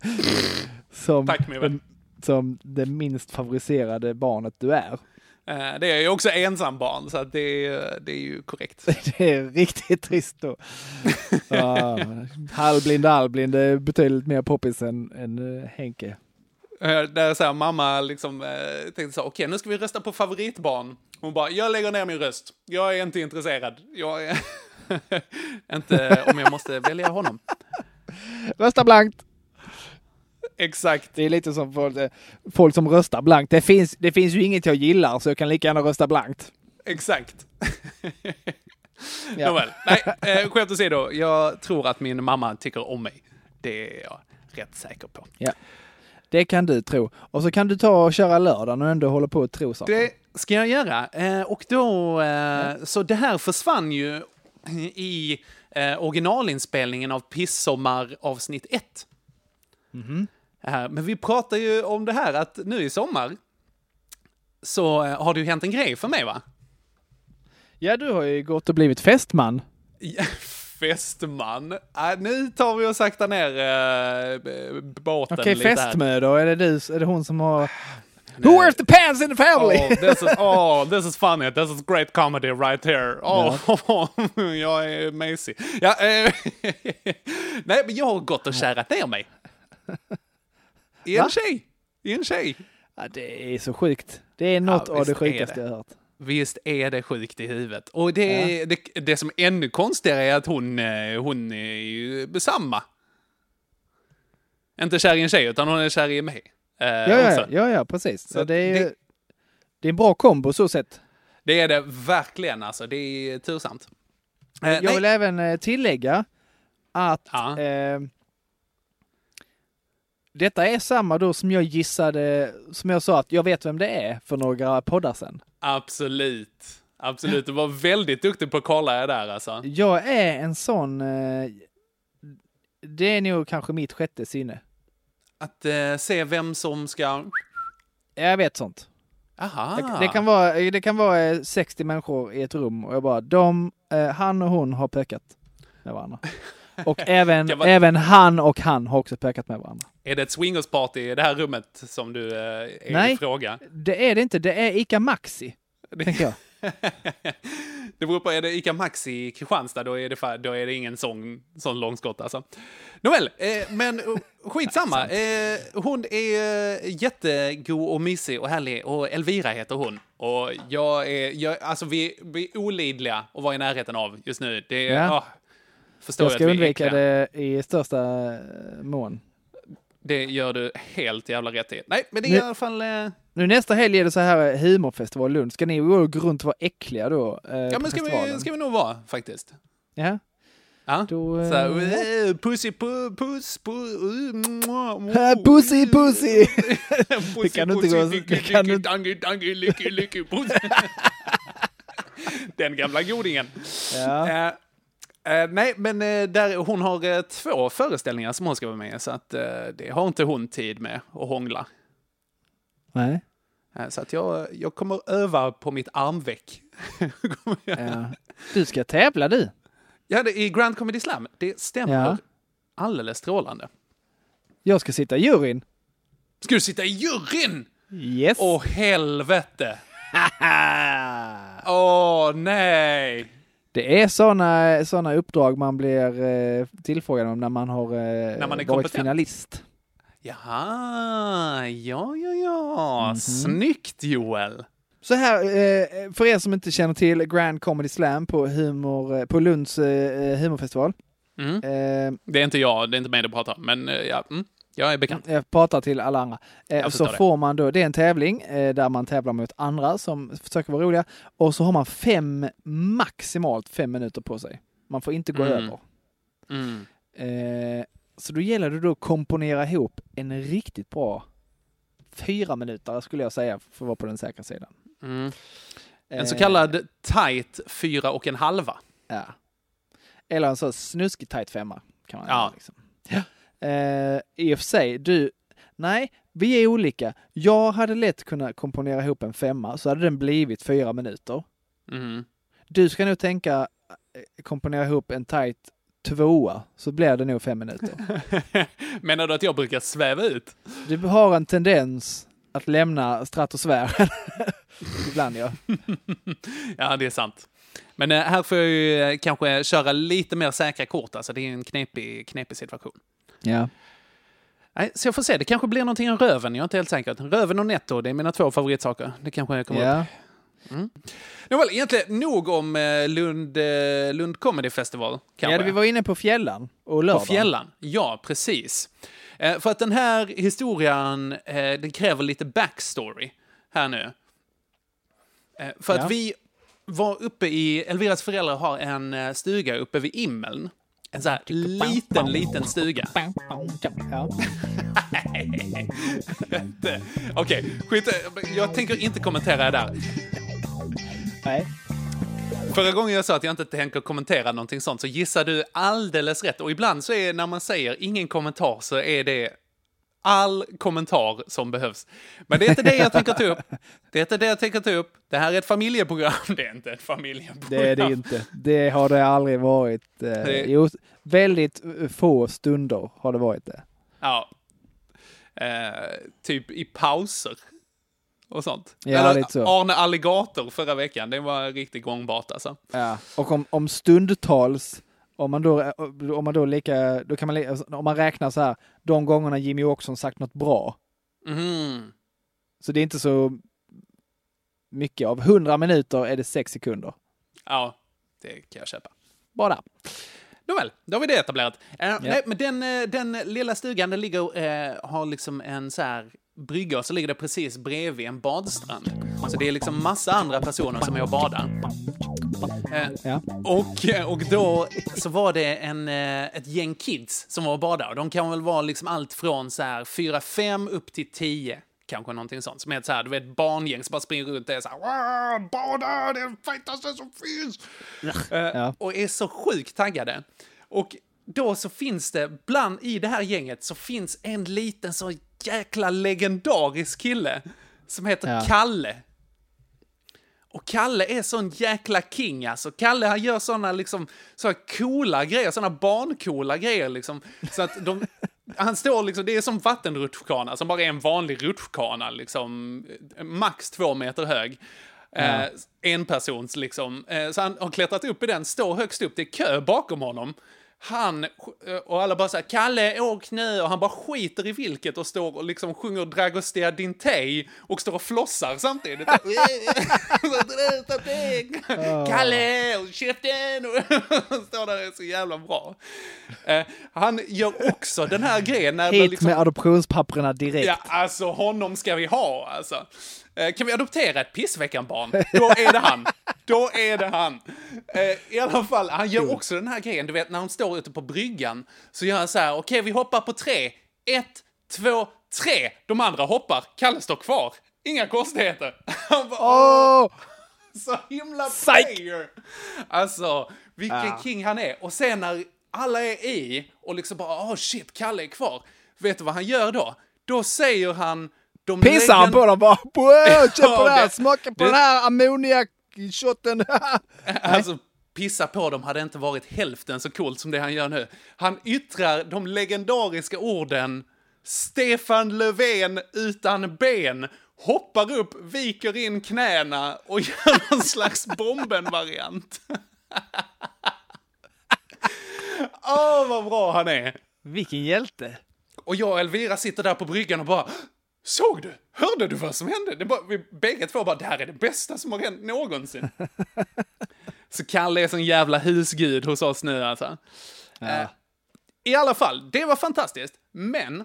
Som, Tack, min vän. som det minst favoriserade barnet du är. Eh, Det är ju också ensam barn, så att det, är, det är ju korrekt. Det är riktigt trist då. Ja, halvblind det är betydligt mer poppis än, än eh, Henke. Eh, Där så här, mamma liksom tänkte så här, okej nu ska vi rösta på favoritbarn. Hon bara, jag lägger ner min röst. Jag är inte intresserad. Jag är inte om jag måste välja honom. Rösta blankt! Exakt. Det är lite som folk, eh, folk som röstar blankt. Det finns, det finns ju inget jag gillar så jag kan lika gärna rösta blankt. Exakt. Ja. Nåväl, nej, eh, skämt åsido. Jag tror att min mamma tycker om mig. Det är jag rätt säker på. Ja. Det kan du tro. Och så kan du ta och köra lördagen och ändå hålla på och tro saker. Det ska jag göra. Eh, och då, eh, så det här försvann ju i eh, originalinspelningen av Pissommar avsnitt 1. Eh, men vi pratar ju om det här att nu i sommar så eh, har det ju hänt en grej för mig va? Ja, du har ju gått och blivit fästman. Ja, Fästman. Äh, nu tar vi och sakta ner äh, båten Okej, lite här. fästmö då. Är det, du, är det hon som har... Who wears the pants in the family? Oh, this is, oh, this is funny. This is great comedy right here. Oh, jag är Macy. Ja, eh, nej, men jag har gått och kärat ner mig. En Va? tjej. En tjej. Ja, det är så sjukt. Det är något Ja, av det sjukaste det. jag hört. Visst är det sjukt i huvudet. Och det, det, det som är ännu konstigare är att hon, eh, hon är ju samma. Inte kär i en tjej, utan hon är kär i mig. Eh, Ja, ja, ja, ja, precis. Så Så det är det- Det är en bra kombo så sett. Det är det verkligen alltså. Det är tursamt. Eh, Jag nej. vill även tillägga att Ja. eh, detta är samma då som jag gissade, som jag sa att jag vet vem det är för några poddar sedan. Absolut. Absolut. Du var väldigt duktig på att kolla det där alltså. Jag är en sån, eh, det är nog kanske mitt sjätte sinne. Att eh, se vem som ska... Jag vet sånt. Aha. Det, det kan vara, det kan vara eh, 60 människor i ett rum och jag bara, de, eh, han och hon har pökat med varandra. Och även, vara- även han och han har också pökat med varandra. Är det ett swingersparty i det här rummet som du eh, är Nej. i fråga? Det är det inte, det är Ica Maxi, tänker jag. det beror på, är det Ica Maxi i Kristianstad, då är det, då är det ingen sån, sån långskott alltså. Nåväl, eh, men eh, skitsamma. Eh, hon är eh, jättegod och mysig och härlig och Elvira heter hon. Och jag är, jag, alltså vi, vi är olidliga att vara i närheten av just nu. Det är, Ja. ah, förstår Jag ska är undvika äckliga. det i största eh, mån. Det gör du helt jävla rätt i. Nej, men det är Nu- i alla fall... Eh, Nu nästa helg är det så här eh, humorfestival i Lund. Ska ni gå runt och vara äckliga då? Eh, ja, men ska festivalen? vi, ska vi nog vara faktiskt. Ja. Ja. Då, Så här, eh, eh, pussy, pu, puss, pu, uh, mwah, mwah. pussy, pussy! Pussy, Det kan du inte pussy, gå- det kan licky, licky, puss. Den gamla godingen. Ja. Eh, eh, nej, men eh, där, hon har eh, två föreställningar som hon ska vara med i, så att det har inte hon tid med att hångla. Nej. Så att jag, jag kommer öva på mitt armveck. Du ska tävla du. Ja, det i Grand Comedy Slam. Det stämmer Ja. alldeles strålande. Jag ska sitta i juryn. Ska du sitta i juryn? Yes. Åh, helvete! Åh, nej! Det är såna, såna uppdrag man blir eh, tillfrågad om när man har eh, När man varit kompetent. finalist. Jaha, ja, ja, ja. Mhm. Snyggt, Joel. Så här, eh, för er som inte känner till Grand Comedy Slam på, humor, på Lunds humorfestival. Mm. Eh, Det är inte jag, det är inte mig du pratar om, men ja, mm, jag är bekant. jag pratar till alla andra. Eh, så får man då, det är en tävling eh, där man tävlar mot andra som försöker vara roliga. Och så har man fem, maximalt fem minuter på sig. Man får inte gå Mm. över. Mm. Eh, så då gäller det då att komponera ihop en riktigt bra fyra minuter skulle jag säga för att vara på den säkra sidan. Mm. En Eh, så kallad tight fyra och en halva. Ja. Eller en så snuskig tight femma. Kan man Ja. liksom. Eh, I och för sig, du, nej, vi är olika. Jag hade lätt kunnat komponera ihop en femma så hade den blivit fyra minuter. Mm. Du ska nog tänka eh, komponera ihop en tight tvåa så blir det nog fem minuter. Menar du att jag brukar sväva ut? Du har en tendens att lämna stratosfären. Ibland ja. ja, det är sant. Men eh, här får jag ju eh, kanske köra lite mer säkra kort, alltså det är en knepig, knepig situation. Ja. Nej, så jag får se, det kanske blir någonting om röven, jag är inte helt säker. Röven och netto, det är mina två favoritsaker. Det kanske kommer Ja. upp. Mm. Nåväl, egentligen nog om eh, Lund, eh, Lund Comedy Festival. Kanske. ja, vi var inne på fjällan och På lördagen. fjällan, ja precis. Eh, för att den här historien, den kräver lite backstory här nu. För Ja. att vi var uppe i, Elviras föräldrar har en stuga uppe vid Immeln. En sån här liten, liten stuga. Ja. Okej, skit Jag tänker inte kommentera det där. Nej. Förra gången jag sa att jag inte tänker kommentera någonting sånt så gissar du alldeles rätt. Och ibland så är när man säger ingen kommentar så är det all kommentar som behövs. Men det är inte det jag tänker ta upp. Det är inte det jag tänker ta upp. Det här är ett familjeprogram. Det är inte ett familjeprogram. Det är det inte. Det har det aldrig varit. Eh, Det- jo, väldigt eh, få stunder har det varit det. Ja. Eh, typ i pauser. Och sånt. Ja, Eller lite så. Arne Alligator förra veckan. Det var riktigt gångbart alltså. Ja. Och om, om stundtals, om man då, om man då lika, då kan man, alltså, om man räknar så här, de gångerna Jimmy Åkesson sagt något bra. Mhm. Så det är inte så mycket. Av 100 minuter är det 6 sekunder. Ja, det kan jag köpa. Bara. Nåväl, då har vi det etablerat. Eh, nej, men den, eh, den lilla stugan, den ligger, eh, har liksom en så här brygga och så ligger det precis bredvid en badstrand. Så det är liksom massa andra personer som är och badar. Eh, Ja. och, och då så var det en, eh, ett gäng kids som var och badade. De kan väl vara liksom allt från så här 4-5 upp till 10. Kanske någonting sånt. Som är ett så här, du vet, barngäng som bara springer runt och är så här "Wow, bada, det är det fetaste som finns! Eh, Ja. Och är så sjukt taggade. Och då så finns det, bland i det här gänget så finns en liten så jäkla legendarisk kille som heter Ja. Kalle. Och Kalle är sån jäkla king alltså. Kalle han gör såna liksom, så coola grejer, såna barncoola grejer liksom. Så att de, han står liksom, det är som vattenrutschkana som bara är en vanlig rutschkana liksom, max två meter hög. Eh, en persons liksom. Eh, så han har klättrat upp i den, står högst upp, det är kö bakom honom. Han, eh, och alla bara säger Kalle, åk nu, och han bara skiter i vilket och står och liksom sjunger Dragostea Dintei och står och flossar samtidigt. Kalle, och käften! Och står där och är så jävla bra. Eh, han gör också den här grejen när Hit liksom, med adoptionspapperna direkt. Ja, alltså honom ska vi ha alltså. Eh, Kan vi adoptera ett pissveckan-barn? Då är det han. Då är det han. Eh, I alla fall, han gör också den här grejen, du vet när han står ute på bryggan så gör han så här, okej vi hoppar på tre. Ett, två, tre. De andra hoppar, Kalle står kvar. Inga konstigheter. Han bara, Åh! så himla Psych! player! Alltså, vilken Ja. king han är. Och sen när alla är i och liksom bara, åh shit, Kalle är kvar. Vet du vad han gör då? Då säger han... De Pissar han på dem bara? Wow, Känn på det här, smaka på det- den här ammoniakshotten. Alltså, pissa på dem hade inte varit hälften så coolt som det han gör nu. Han yttrar de legendariska orden Stefan Löfven utan ben, hoppar upp, viker in knäna och gör någon slags bomben-variant. Åh, vad bra han är! Vilken hjälte. Och jag och Elvira sitter där på bryggan och bara Såg du? Hörde du vad som hände? Det bara, vi bägge två bara, det här är det bästa som har hänt någonsin. Så Kalle är sån jävla husgud hos oss nu alltså. Eh, I alla fall, det var fantastiskt. Men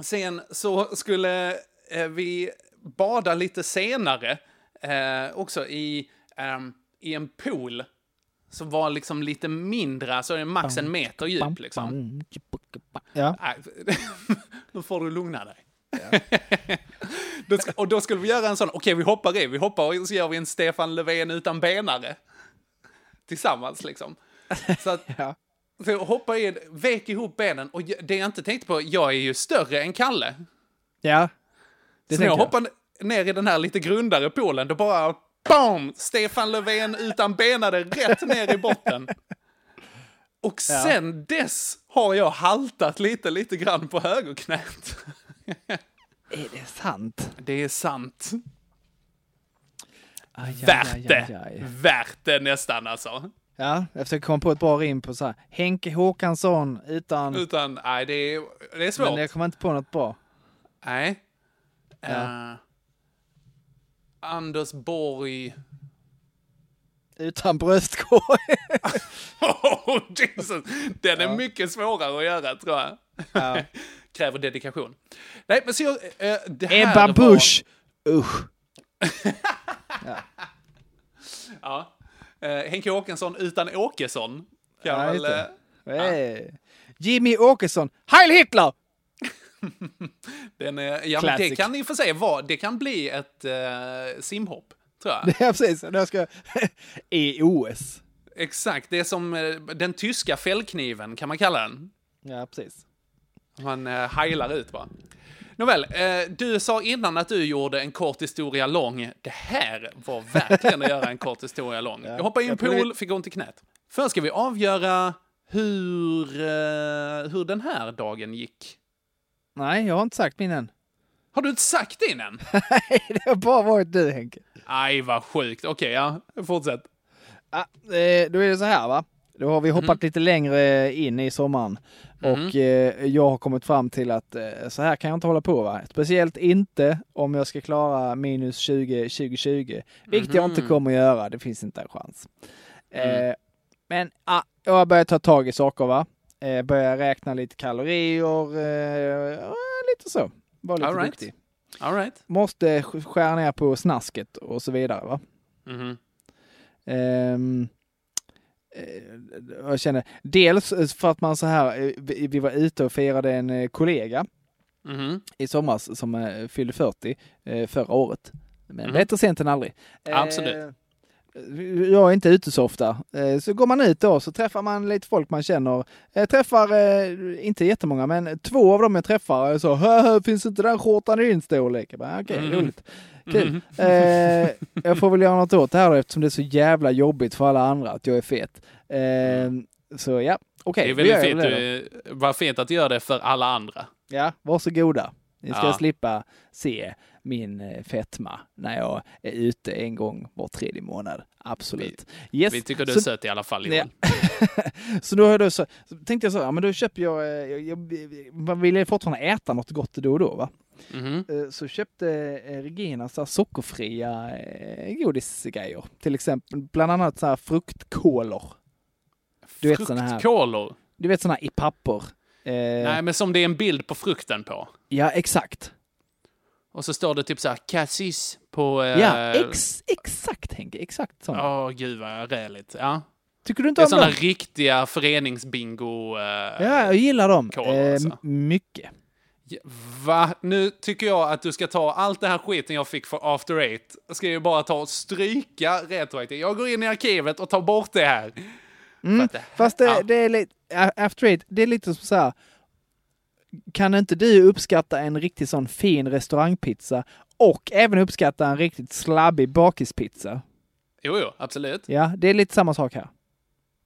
sen så skulle eh, vi bada lite senare eh, också i, ehm, i en pool som var liksom lite mindre, så är det max en meter djup liksom. Ja. Nej, nu får du lugna dig. Då ska, och då skulle vi göra en sån, okej vi hoppar i, vi hoppar och så gör vi en Stefan Löfven utan benare. Tillsammans liksom. Så att, Ja. så jag hoppar in, vek ihop benen och det jag inte tänkte på, jag är ju större än Kalle. Ja. Det så när jag jag. hoppar ner i den här lite grundare poolen, då bara BAM! Stefan Löfven utan benare rätt ner i botten. Och Ja. sen dess har jag haltat lite, lite grann på högerknät. Är det sant? Det är sant. Aj, aj, Värt aj, det. Värt det nästan alltså. Ja, jag försöker komma på ett bra rim på så här. Henke Håkansson utan... Utan, nej, det är, det är svårt. Men jag kommer inte på något bra. Nej. Ja. Eh, Anders Borg. Utan bröstkorg. Oh, Jesus. Den är mycket svårare att göra, tror jag. Ja. Kräver dedikation. Nej, men så jag... eh, det här Ebba var- Busch. Usch. Ja. Eh, Henke Åkesson utan Åkesson. Kan Ja, väl, det. eh, Hey. Jimmy Åkesson. Heil Hitler! den är, ja, det kan i och för sig vara, det kan bli ett eh, simhopp, tror jag. Ja, precis. Jag ska... I OS. Exakt, det är som den tyska fällkniven, kan man kalla den. Ja, precis. Man eh, heilar ut bara. Nåväl, eh, du sa innan att du gjorde en kort historia lång. Det här var verkligen att göra en kort historia lång. Ja, Jag hoppade i en pool, det- fick ont i knät. Först ska vi avgöra hur, eh, hur den här dagen gick. Nej, jag har inte sagt min än. Har du inte sagt din än? Nej, det har bara varit du Henke. Aj, vad sjukt. Okej, ja, fortsätt. Ja, eh, då är det så här va. Då har vi hoppat lite längre in i sommaren. Och eh, jag har kommit fram till att eh, så här kan jag inte hålla på va. Speciellt inte om jag ska klara minus 20 2020. Vilket jag inte Mhm. kommer att göra, det finns inte en chans. Mm. Eh, men ah, jag har börjat ta tag i saker va. Eh, börja räkna lite kalorier, eh, lite så. Var lite All right. duktig. All right. Måste sk- skära ner på snasket och så vidare va. Mhm. Eh, jag känner, dels för att man så här, eh, vi var ute och firade en eh, kollega Mhm. i somras som eh, fyllde 40 eh, förra året. Men Mhm. bättre sent än aldrig. Absolut. Eh, Jag är inte ute så ofta. Eh, Så går man ut då så träffar man lite folk man känner. Jag träffar, eh, inte jättemånga, men två av dem jag träffar så "Hö, finns inte den skjortan i din storlek? Okej, Mm. roligt. Kul. Eh, jag får väl göra något åt det här då, eftersom det är så jävla jobbigt för alla andra att jag är fet. Eh, så ja, okej. Det är väldigt fint. Du, vad fint att du gör det för alla andra. Ja, varsågoda. Ni ska Ja. slippa se min eh, fetma när jag är ute en gång var tredje månad. Absolut. yes. Vi tycker du är så, söt i alla fall, Ja. Joel. så då, har jag då så, så tänkte jag så, ja men då köper jag, eh, jag, jag, man vill fortfarande äta något gott då och då va. Mhm. Eh, Så köpte Regina så här sockerfria godisgrejer. Till exempel bland annat så här fruktkolor. Du vet såna här, Fruktkolor. du vet här i papper. Nej, men som det är en bild på frukten på. Ja, exakt. Och så står det typ så här cassis på... Eh, Ja, ex, exakt Henke, exakt såna. Åh, gud vad räligt. Ja. Tycker du inte Det är om sådana dem? riktiga föreningsbingo... Eh, Ja, jag gillar dem. kolor, Eh, alltså. m- mycket. Va? Nu tycker jag att du ska ta allt det här skiten jag fick för After Eight. Ska jag bara ta och stryka retroaktivt. Jag går in i arkivet och tar bort det här. Mm, det- fast det, ja. det är lite, after eight, det är lite som så här. Kan inte du uppskatta en riktigt sån fin restaurangpizza och även uppskatta en riktigt slabbig bakispizza? Jo, jo, absolut. Ja, det är lite samma sak här.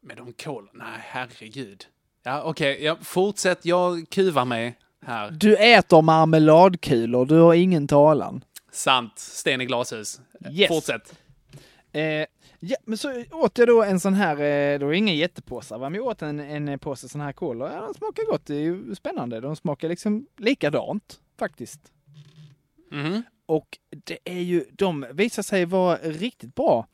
Men de kolor, nej herregud. Ja, okej, ja, fortsätt. Jag kuvar mig här. Du äter marmeladkulor, du har ingen talan. Sant. Sten i glashus. Yes. Fortsätt. Eh, ja, men så åt jag då en sån här, eh, det var inga jättepåsar va, men jag åt en, en påse sån här kolor. Ja, de smakar gott, det är ju spännande. De smakar liksom likadant faktiskt. Mhm. Och det är ju, de visar sig vara riktigt bra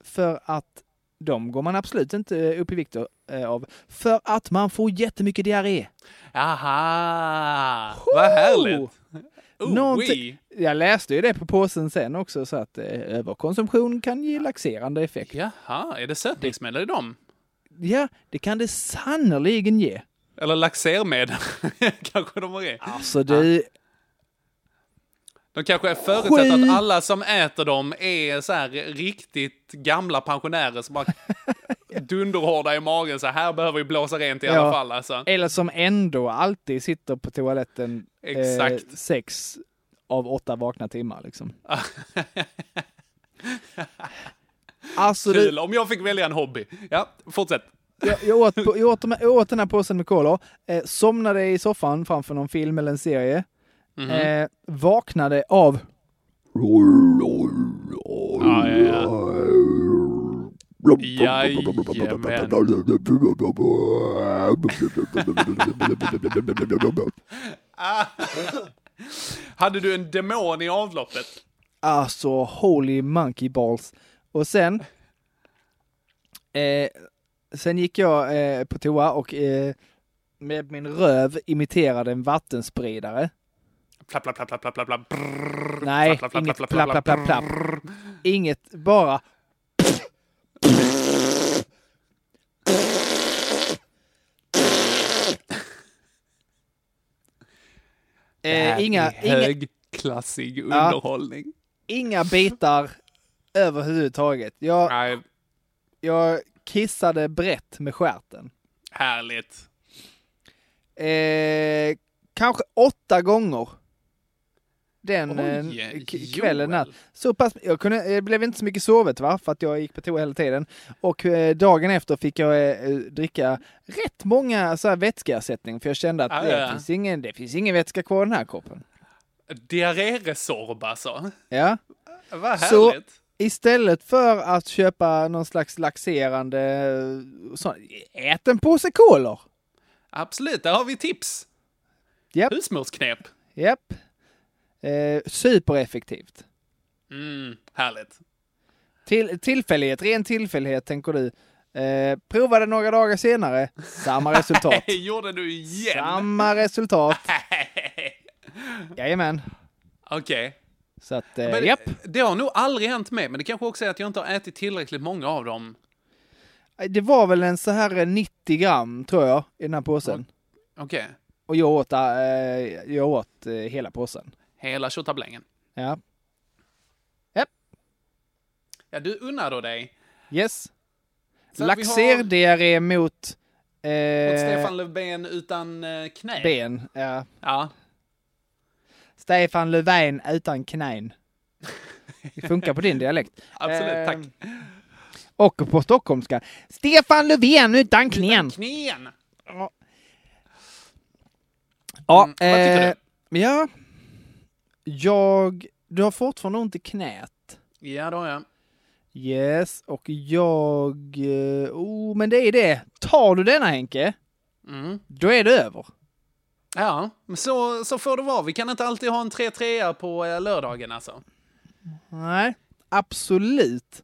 för att de går man absolut inte upp i vikt eh, av. För att man får jättemycket diarré. Aha! Vad härligt! Oh, Någonting- oui. Jag läste ju det på påsen sen också, så att eh, överkonsumtion kan ge laxerande effekt. Jaha, är det sötningsmedel i dem? Ja, det kan det sannerligen ge. Eller laxermedel kanske de i. Alltså det, De kanske förutsätter Skit. att alla som äter dem är så här riktigt gamla pensionärer som har dunderhårda i magen. Så här behöver vi blåsa rent i Ja. alla fall. Alltså. eller som ändå alltid sitter på toaletten Exakt. Eh, sex av åtta vakna timmar liksom. Alltså det, Kul, om jag fick välja en hobby. Ja, fortsätt. jag, jag, åt, på- jag, åt, jag åt den här påsen med kolor, eh, somnade i soffan framför någon film eller en serie, Mhm. eh, vaknade av Ja, ja, ja. Jajamän. Hade du en demon i avloppet? Alltså, holy monkey balls. Och sen, eh, sen gick jag eh, på toa och eh, med min röv imiterade en vattenspridare. Plapp, plapp, plapp, plapp, plapp, plapp. Nej, inget plapp, plapp, plapp, plapp, plapp. Inget, bara... Eh, inga, är inga, högklassig underhållning. inga bitar överhuvudtaget. Jag, Nej, jag kissade brett med stjärten. härligt. Eh, kanske åtta gånger. Den Oj, eh, kvällen. Joel. Så pass, jag, kunde, jag blev inte så mycket sovet va, för att jag gick på toa hela tiden. Och eh, dagen efter fick jag eh, dricka rätt många så här vätskeersättning, för jag kände att Ah, det, ja. finns ingen, det finns ingen vätska kvar i den här kroppen. Diarréresorb alltså. Ja. Vad Så- härligt. Istället för att köpa någon slags laxerande, så, ät en påse kolor. Absolut, där har vi tips. Japp. Husmorsknep. Japp. Eh, supereffektivt. Mm, härligt. Till, tillfällighet, ren tillfällighet tänker du. Eh, provade några dagar senare, samma resultat. Gjorde du igen? samma resultat. Jajamän. Okej. Så att, eh, Men japp. Det har nog aldrig hänt mig, men det kanske också är att jag inte har ätit tillräckligt många av dem. Det var väl en så här eh, 90 gram, tror jag, i den här påsen. Okej. Och jag åt, eh, jag åt eh, hela påsen. Hela tjottablängen. Ja. Ja, du unnar då dig. Yes. Vi har- Laxerdiarré mot, Mot eh, Stefan Löfven utan eh, knä. ben. Ja. Ja. Stefan Löfven utan knän. Det funkar på din dialekt. Absolut, Eh, tack. Och på stockholmska. Stefan Löfven utan knän. Knän! Ja, Mm, vad tycker eh, ja. Jag, du har fortfarande ont i knät. Ja, då ja. Yes, och jag, eh, oh men det är det. Tar du denna Henke, Mm. då är det över. Ja, men så, så får det vara. Vi kan inte alltid ha en 3-3 på eh, lördagen alltså. Nej, absolut.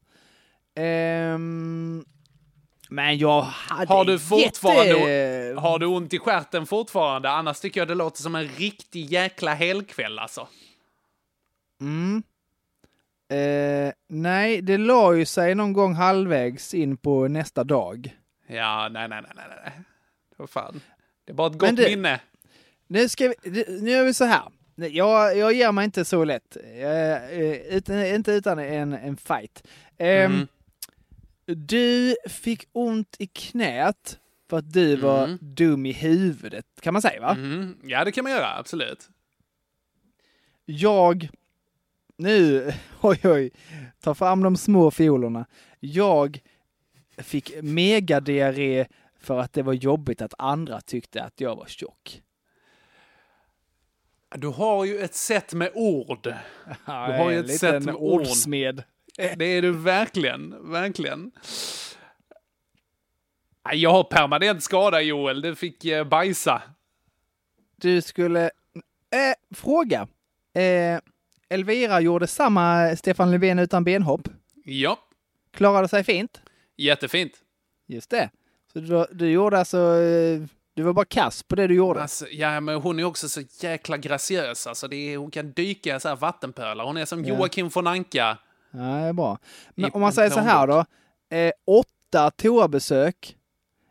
Ehm, men jag hade Har du fortfarande jätte... har du ont i stjärten fortfarande? Annars tycker jag det låter som en riktig jäkla helkväll alltså. Mm. Eh, nej, det la ju sig någon gång halvvägs in på nästa dag. Ja, nej, nej, nej, nej, nej. Vad fan. Det är bara ett gott det- minne. Nu, ska vi, nu gör vi så här. Jag, jag ger mig inte så lätt. Eh, eh, utan, inte utan en, en fight. Ehm, Mm. Du fick ont i knät för att du var Mm. dum i huvudet, kan man säga va? Mhm. Ja, det kan man göra, absolut. Jag, nu, oj oj, ta fram de små fiolorna. Jag fick megadiarré för att det var jobbigt att andra tyckte att jag var tjock. Du har ju ett sätt med ord. Du har ju ett sätt med ord. ordsmed. Det är du verkligen, verkligen. Jag har permanent skada Joel, du fick eh, bajsa. Du skulle, eh, fråga. Eh, Elvira gjorde samma Stefan Löfven utan benhopp. Ja, Klarade sig fint. jättefint. Just det. Så du, du gjorde alltså eh, Du var bara kass på det du gjorde. Alltså, ja, men hon är också så jäkla graciös. Alltså, det är, hon kan dyka i så här vattenpölar. Hon är som Ja. Joakim von Anka. Ja, det är bra. Men I om man säger så här då. Eh, åtta toabesök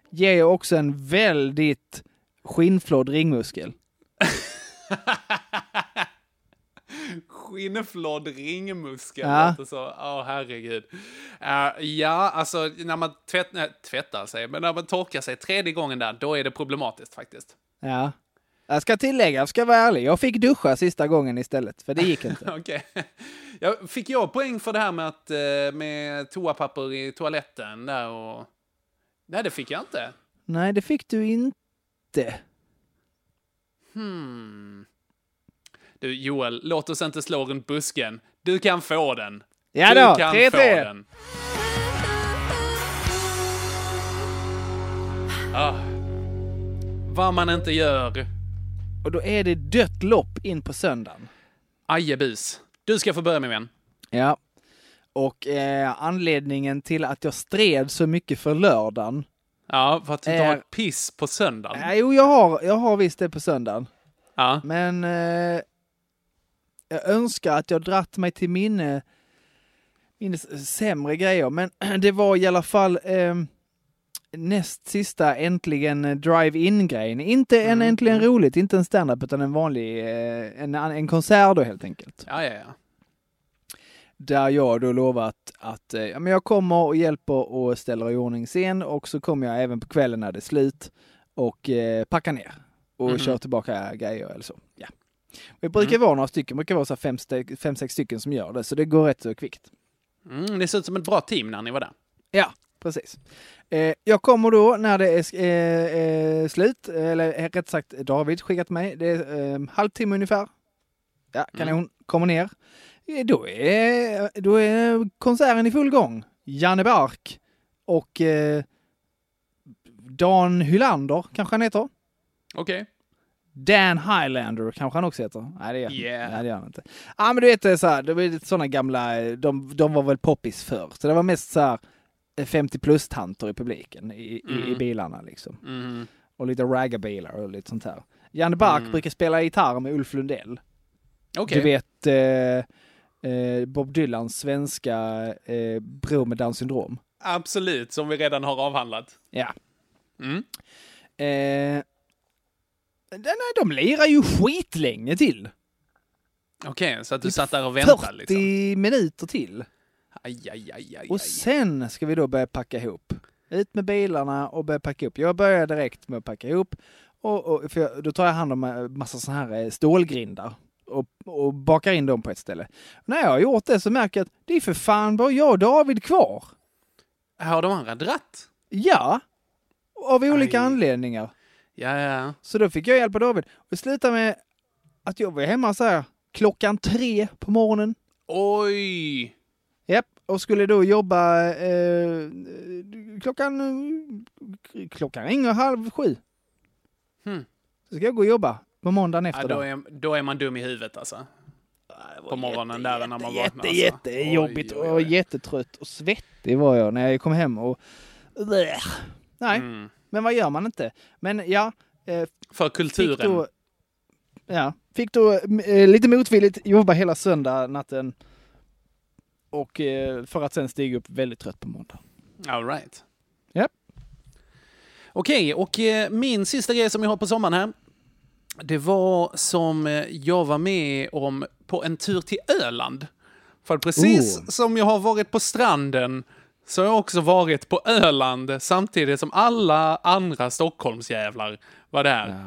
ger ju också en väldigt skinnflådd ringmuskel. Skinnflådd ringmuskel. Ja. Så, åh herregud. Eh, ja, alltså när man tvätt, nej, tvättar sig, men när man torkar sig tredje gången där, då är det problematiskt faktiskt. Ja. Jag ska tillägga, jag ska vara ärlig, jag fick duscha sista gången istället, för det gick inte. Okej. Ja, fick jag poäng för det här med, att, eh, med toapapper i toaletten där och... Nej, det fick jag inte. Nej, det fick du inte. Hmm. Du, Joel, låt oss inte slå runt busken. Du kan få den. Ja du då, kan 3-3. få den. Ah. Vad man inte gör. Och då är det dött lopp in på söndagen. Ajebus. Du ska få börja min vän. Ja. Och eh, anledningen till att jag stred så mycket för lördagen. Ja, för att du Eh. har piss på söndagen. Eh, jo, jag har, jag har visst det på söndagen. Ja. Men eh, jag önskar att jag dratt mig till minne, minne sämre grejer. Men det var i alla fall eh, näst sista äntligen eh, drive-in-grejen. Inte en äntligen roligt, inte en stand-up utan en vanlig, eh, en, en konsert då helt enkelt. Ja, ja, ja. Där jag då lovat att eh, men jag kommer och hjälper och ställer i ordning scen och så kommer jag även på kvällen när det är slut och eh, packar ner och Mhm. kör tillbaka grejer eller så. Ja. Vi brukar vara några stycken, brukar vara så fem, fem, sex stycken som gör det, så det går rätt så kvickt. Mm, det ser ut som ett bra team när ni var där. Ja, precis. Eh, jag kommer då när det är eh, eh, slut, eller eh, rätt sagt David skickat mig, det är eh, halvtimme ungefär. Ja, kanon, kommer ner. Eh, Då är, då är konserten i full gång. Janne Bark och eh, Dan Hylander kanske han heter. Okej. Dan Highlander kanske han också heter. Nej, det gör, Yeah. nej, det gör han inte. Ja, men du vet, så här, det var lite sådana gamla, de, de var väl poppis förr. Så det var mest så här eh, 50 plus-tanter i publiken, i, i, i Mm. bilarna liksom. Mhm. Och lite raggarbilar och lite sånt här. Janne Bark Mm. brukar spela gitarr med Ulf Lundell. Okej. Du vet eh, eh, Bob Dylans svenska eh, bror med Downs syndrom. Absolut, som vi redan har avhandlat. Ja. Mm. Eh, nej, de lirar ju skitlänge till. Okej, så att du Typ satt där och väntade 40 liksom. minuter till. Aj, aj, aj, aj, Och sen ska vi då börja packa ihop. Ut med bilarna och börja packa ihop. Jag börjar direkt med att packa ihop. Och, och, för jag, då tar jag hand om en massa sådana här eh, stålgrindar och, och bakar in dem på ett ställe. När jag har gjort det så märker jag att det är för fan bara jag och David kvar. Har de andra dratt? Ja, av olika anledningar. Ja, ja. Så då fick jag hjälp av David. Och det slutade med att jag var hemma så här klockan tre på morgonen. Oj! Japp, och skulle då jobba eh, klockan... Klockan ringer halv sju. Hmm. Så ska jag gå och jobba på måndagen Ja, efter. då, då. är, då är man dum i huvudet alltså. På morgonen där när man vaknar. Jätte, alltså. jättejobbigt och jättetrött och svettig var jag när jag kom hem och... Nej, Mm. Men vad gör man inte? Men ja, eh, För fick kulturen. då, ja, fick då eh, lite motvilligt jobba hela söndag natten. Och eh, för att sen stiga upp väldigt trött på måndag. All right. Japp. Okej, och eh, min sista grej som jag har på sommaren här. Det var som eh, jag var med om på en tur till Öland. För precis Oh. som jag har varit på stranden så har jag också varit på Öland samtidigt som alla andra Stockholmsjävlar var där.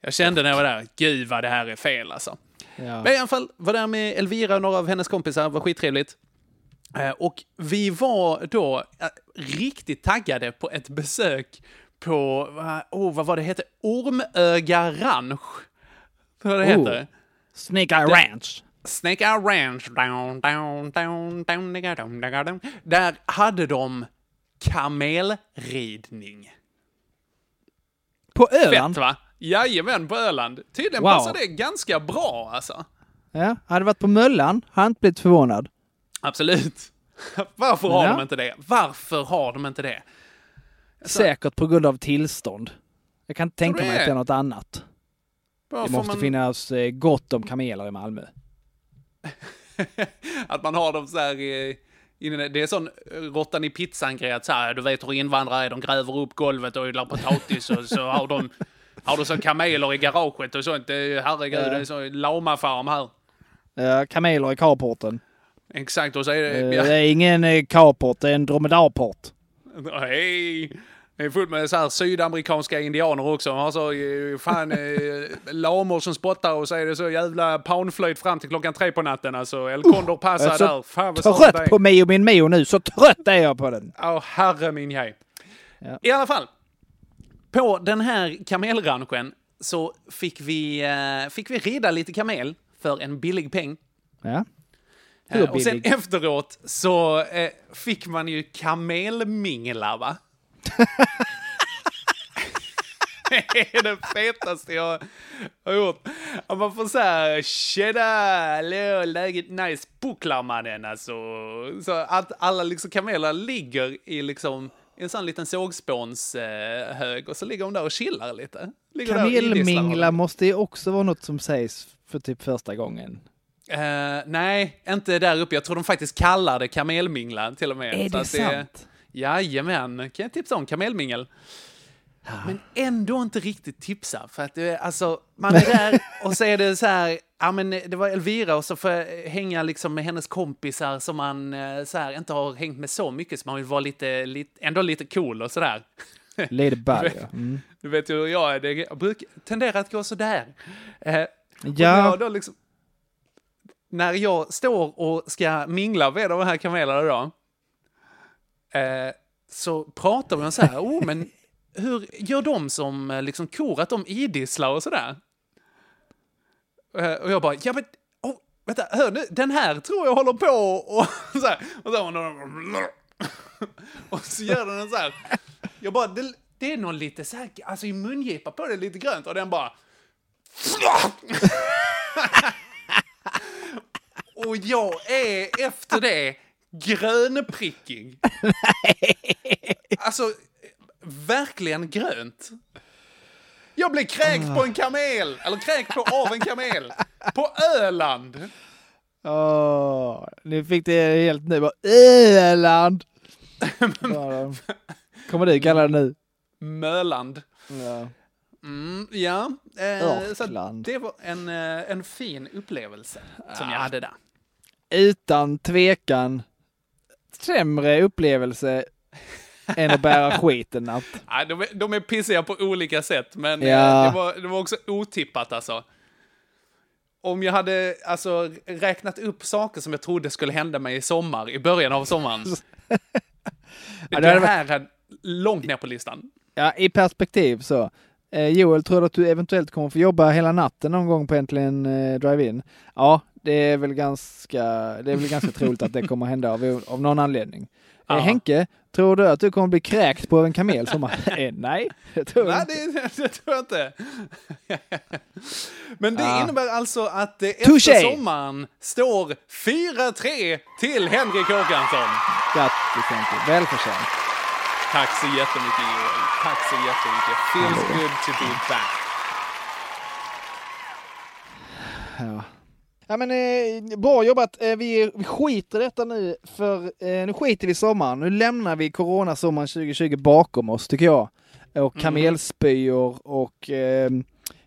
Jag kände när jag var där, gud vad det här är fel alltså. Ja. Men i alla fall, var där med Elvira och några av hennes kompisar, var skittrevligt. Eh, Och vi var då eh, riktigt taggade på ett besök på, oh, vad var det hette? Ormöga Ranch. Vad det Oh. heter? Snake Eye Ranch. Snake Eye Ranch. Down, down, down, down, digga, down, digga, down. Där hade de kamelridning. På Öland? Fett va? Jajamän, på Öland. Tydligen Wow. passar det ganska bra alltså. Ja, hade varit på Möllan, hade inte blivit förvånad. Absolut. Varför har Ja. de inte det? Varför har de inte det? Säkert på grund av tillstånd. Jag kan inte tänka mig att det? det är något annat. Bara Det måste man- finnas eh, gott om kameler i Malmö. Att man har dem så här i, det är sån eh, råttan i pizzan-grej att så här, du vet hur invandrare är, de gräver upp golvet och odlar potatis och så har de, har de så kameler i garaget och sånt. Herregud, Ja. det är så lamafarm här. Eh, kameler i carporten. Exakt, och så är Eh, det... Ja, Det är ingen eh, carport, det är en dromedarport. hej! Det är fullt med så här sydamerikanska indianer också. De har så fan eh, lamor som spottar och så är det så jävla poundflöjt fram till klockan tre på natten alltså. El Condor är passar där. Fan vad svårt det är. Trött på Mio min Mio nu, så trött är jag på den. Ja, herre min jej. Ja. I alla fall. På den här kamelranchen så fick vi, eh, fick vi rida lite kamel för en billig peng. Ja. Eh, Hur och sen billig? efteråt så fick man ju kamelmingla, va? Det är det fetaste jag har gjort. Att man får såhär, tjena, hallå, läget nice, pucklar mannen alltså. Så att alla liksom kameler ligger i liksom en sån liten sågspånshög eh, och så ligger de där och chillar lite. Ligger Kamelmingla måste ju också vara något som sägs för typ första gången. Eh, nej, inte där uppe. Jag tror de faktiskt kallar det kamelmingla till och med. Är Så det sant? Jajamän, kan jag tipsa om kamelmingel. Men ändå inte riktigt tipsa, för att det, alltså, man är där och så är det så här, ja men det var Elvira och så får jag hänga liksom med hennes kompisar som man eh, så här inte har hängt med så mycket, så man vill vara lite, lite ändå lite cool och sådär. Lady Bug, ja. Mm. Du vet ju hur jag är, det jag brukar tendera att gå sådär. Eh, Ja. när jag då liksom, när jag står och ska mingla med de här kamelerna då, eh, så pratar man så här, oh men hur gör de som eh, liksom kor, att de idisslar och sådär? Eh, och jag bara, ja men, oh, vänta, hör nu, den här tror jag håller på och så här, och så, och så gör den en så här, jag bara, det, det är någon lite så här, alltså i mungipa på det lite grönt. Och den bara Och jag är efter det grönprickig. Alltså, verkligen grönt. Jag blev kräkt på en kamel, eller kräkt på av en kamel. På Öland. Åh, nu fick det helt nu. Öland! Kommer du kalla det nu? Möland. Ja. Mm, ja, eh, så det var en, eh, en fin upplevelse som jag hade där. Utan tvekan sämre upplevelse än att bära skiten att Nej, de, är, de är pissiga på olika sätt, men Ja. eh, det, var, det var också otippat alltså. Om jag hade alltså, räknat upp saker som jag trodde skulle hända mig i sommar, i början av sommaren. det, Ja, det det varit- här är långt ner på listan. Ja, i perspektiv så. Eh, Joel, tror du att du eventuellt kommer få jobba hela natten någon gång på Äntligen eh, Drive-In? Ja, det är väl ganska, det är väl ganska troligt att det kommer hända av, av någon anledning. Ja. Eh, Henke, tror du att du kommer bli kräkt på en kamel som eh, Nej, det tror jag Nej, inte. det, det tror jag inte. Men det Ja. innebär alltså att Touché! efter sommaren står 4-3 till Henrik Håkansson. Grattis Henke, välförtjänt. Tack så jättemycket Joel. Tack så jättemycket. Feels good to be back. Ja. Ja men eh, bra jobbat. Eh, vi, vi skiter i detta nu för eh, nu skiter vi i sommaren. Nu lämnar vi coronasommaren 2020 bakom oss tycker jag. Och kamelspyor och eh,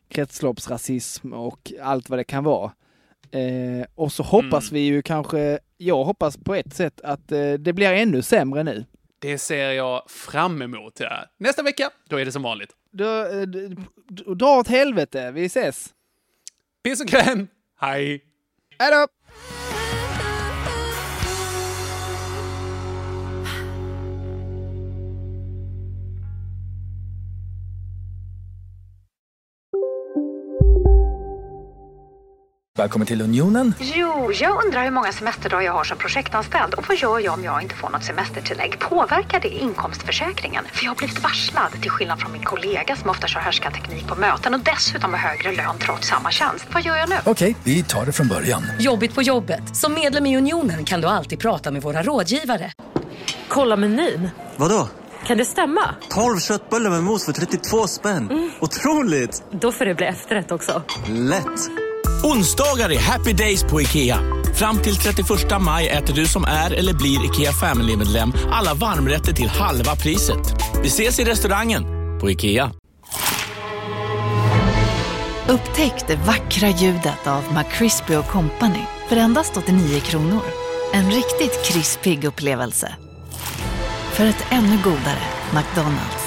kretsloppsrasism och allt vad det kan vara. Eh, och så hoppas vi ju kanske, jag hoppas på ett sätt att eh, det blir ännu sämre nu. Det ser jag fram emot. Ja. Nästa vecka, då är det som vanligt. Då, eh, dra åt helvete, vi ses! Piss och kräm. Hej! Hej då! Välkommen till Unionen. Jo, jag undrar hur många semesterdagar jag har som projektanställd och vad gör jag om jag inte får något semestertillägg? Påverkar det inkomstförsäkringen? För jag har blivit varslad, till skillnad från min kollega som ofta kör härskarteknik på möten och dessutom har högre lön trots samma tjänst. Vad gör jag nu? Okej, vi tar det från början. Jobbigt på jobbet. Som medlem i Unionen kan du alltid prata med våra rådgivare. Kolla menyn. Vadå? Kan det stämma? 12 köttbullar med mos för 32 spänn. Otroligt! Då får det bli efterrätt också. Lätt! Onsdagar är happy days på IKEA. Fram till 31 maj äter du som är eller blir IKEA Family-medlem alla varmrätter till halva priset. Vi ses i restaurangen på IKEA. Upptäck det vackra ljudet av McCrispy Company för endast 89 kronor. En riktigt krispig upplevelse. För ett ännu godare McDonalds.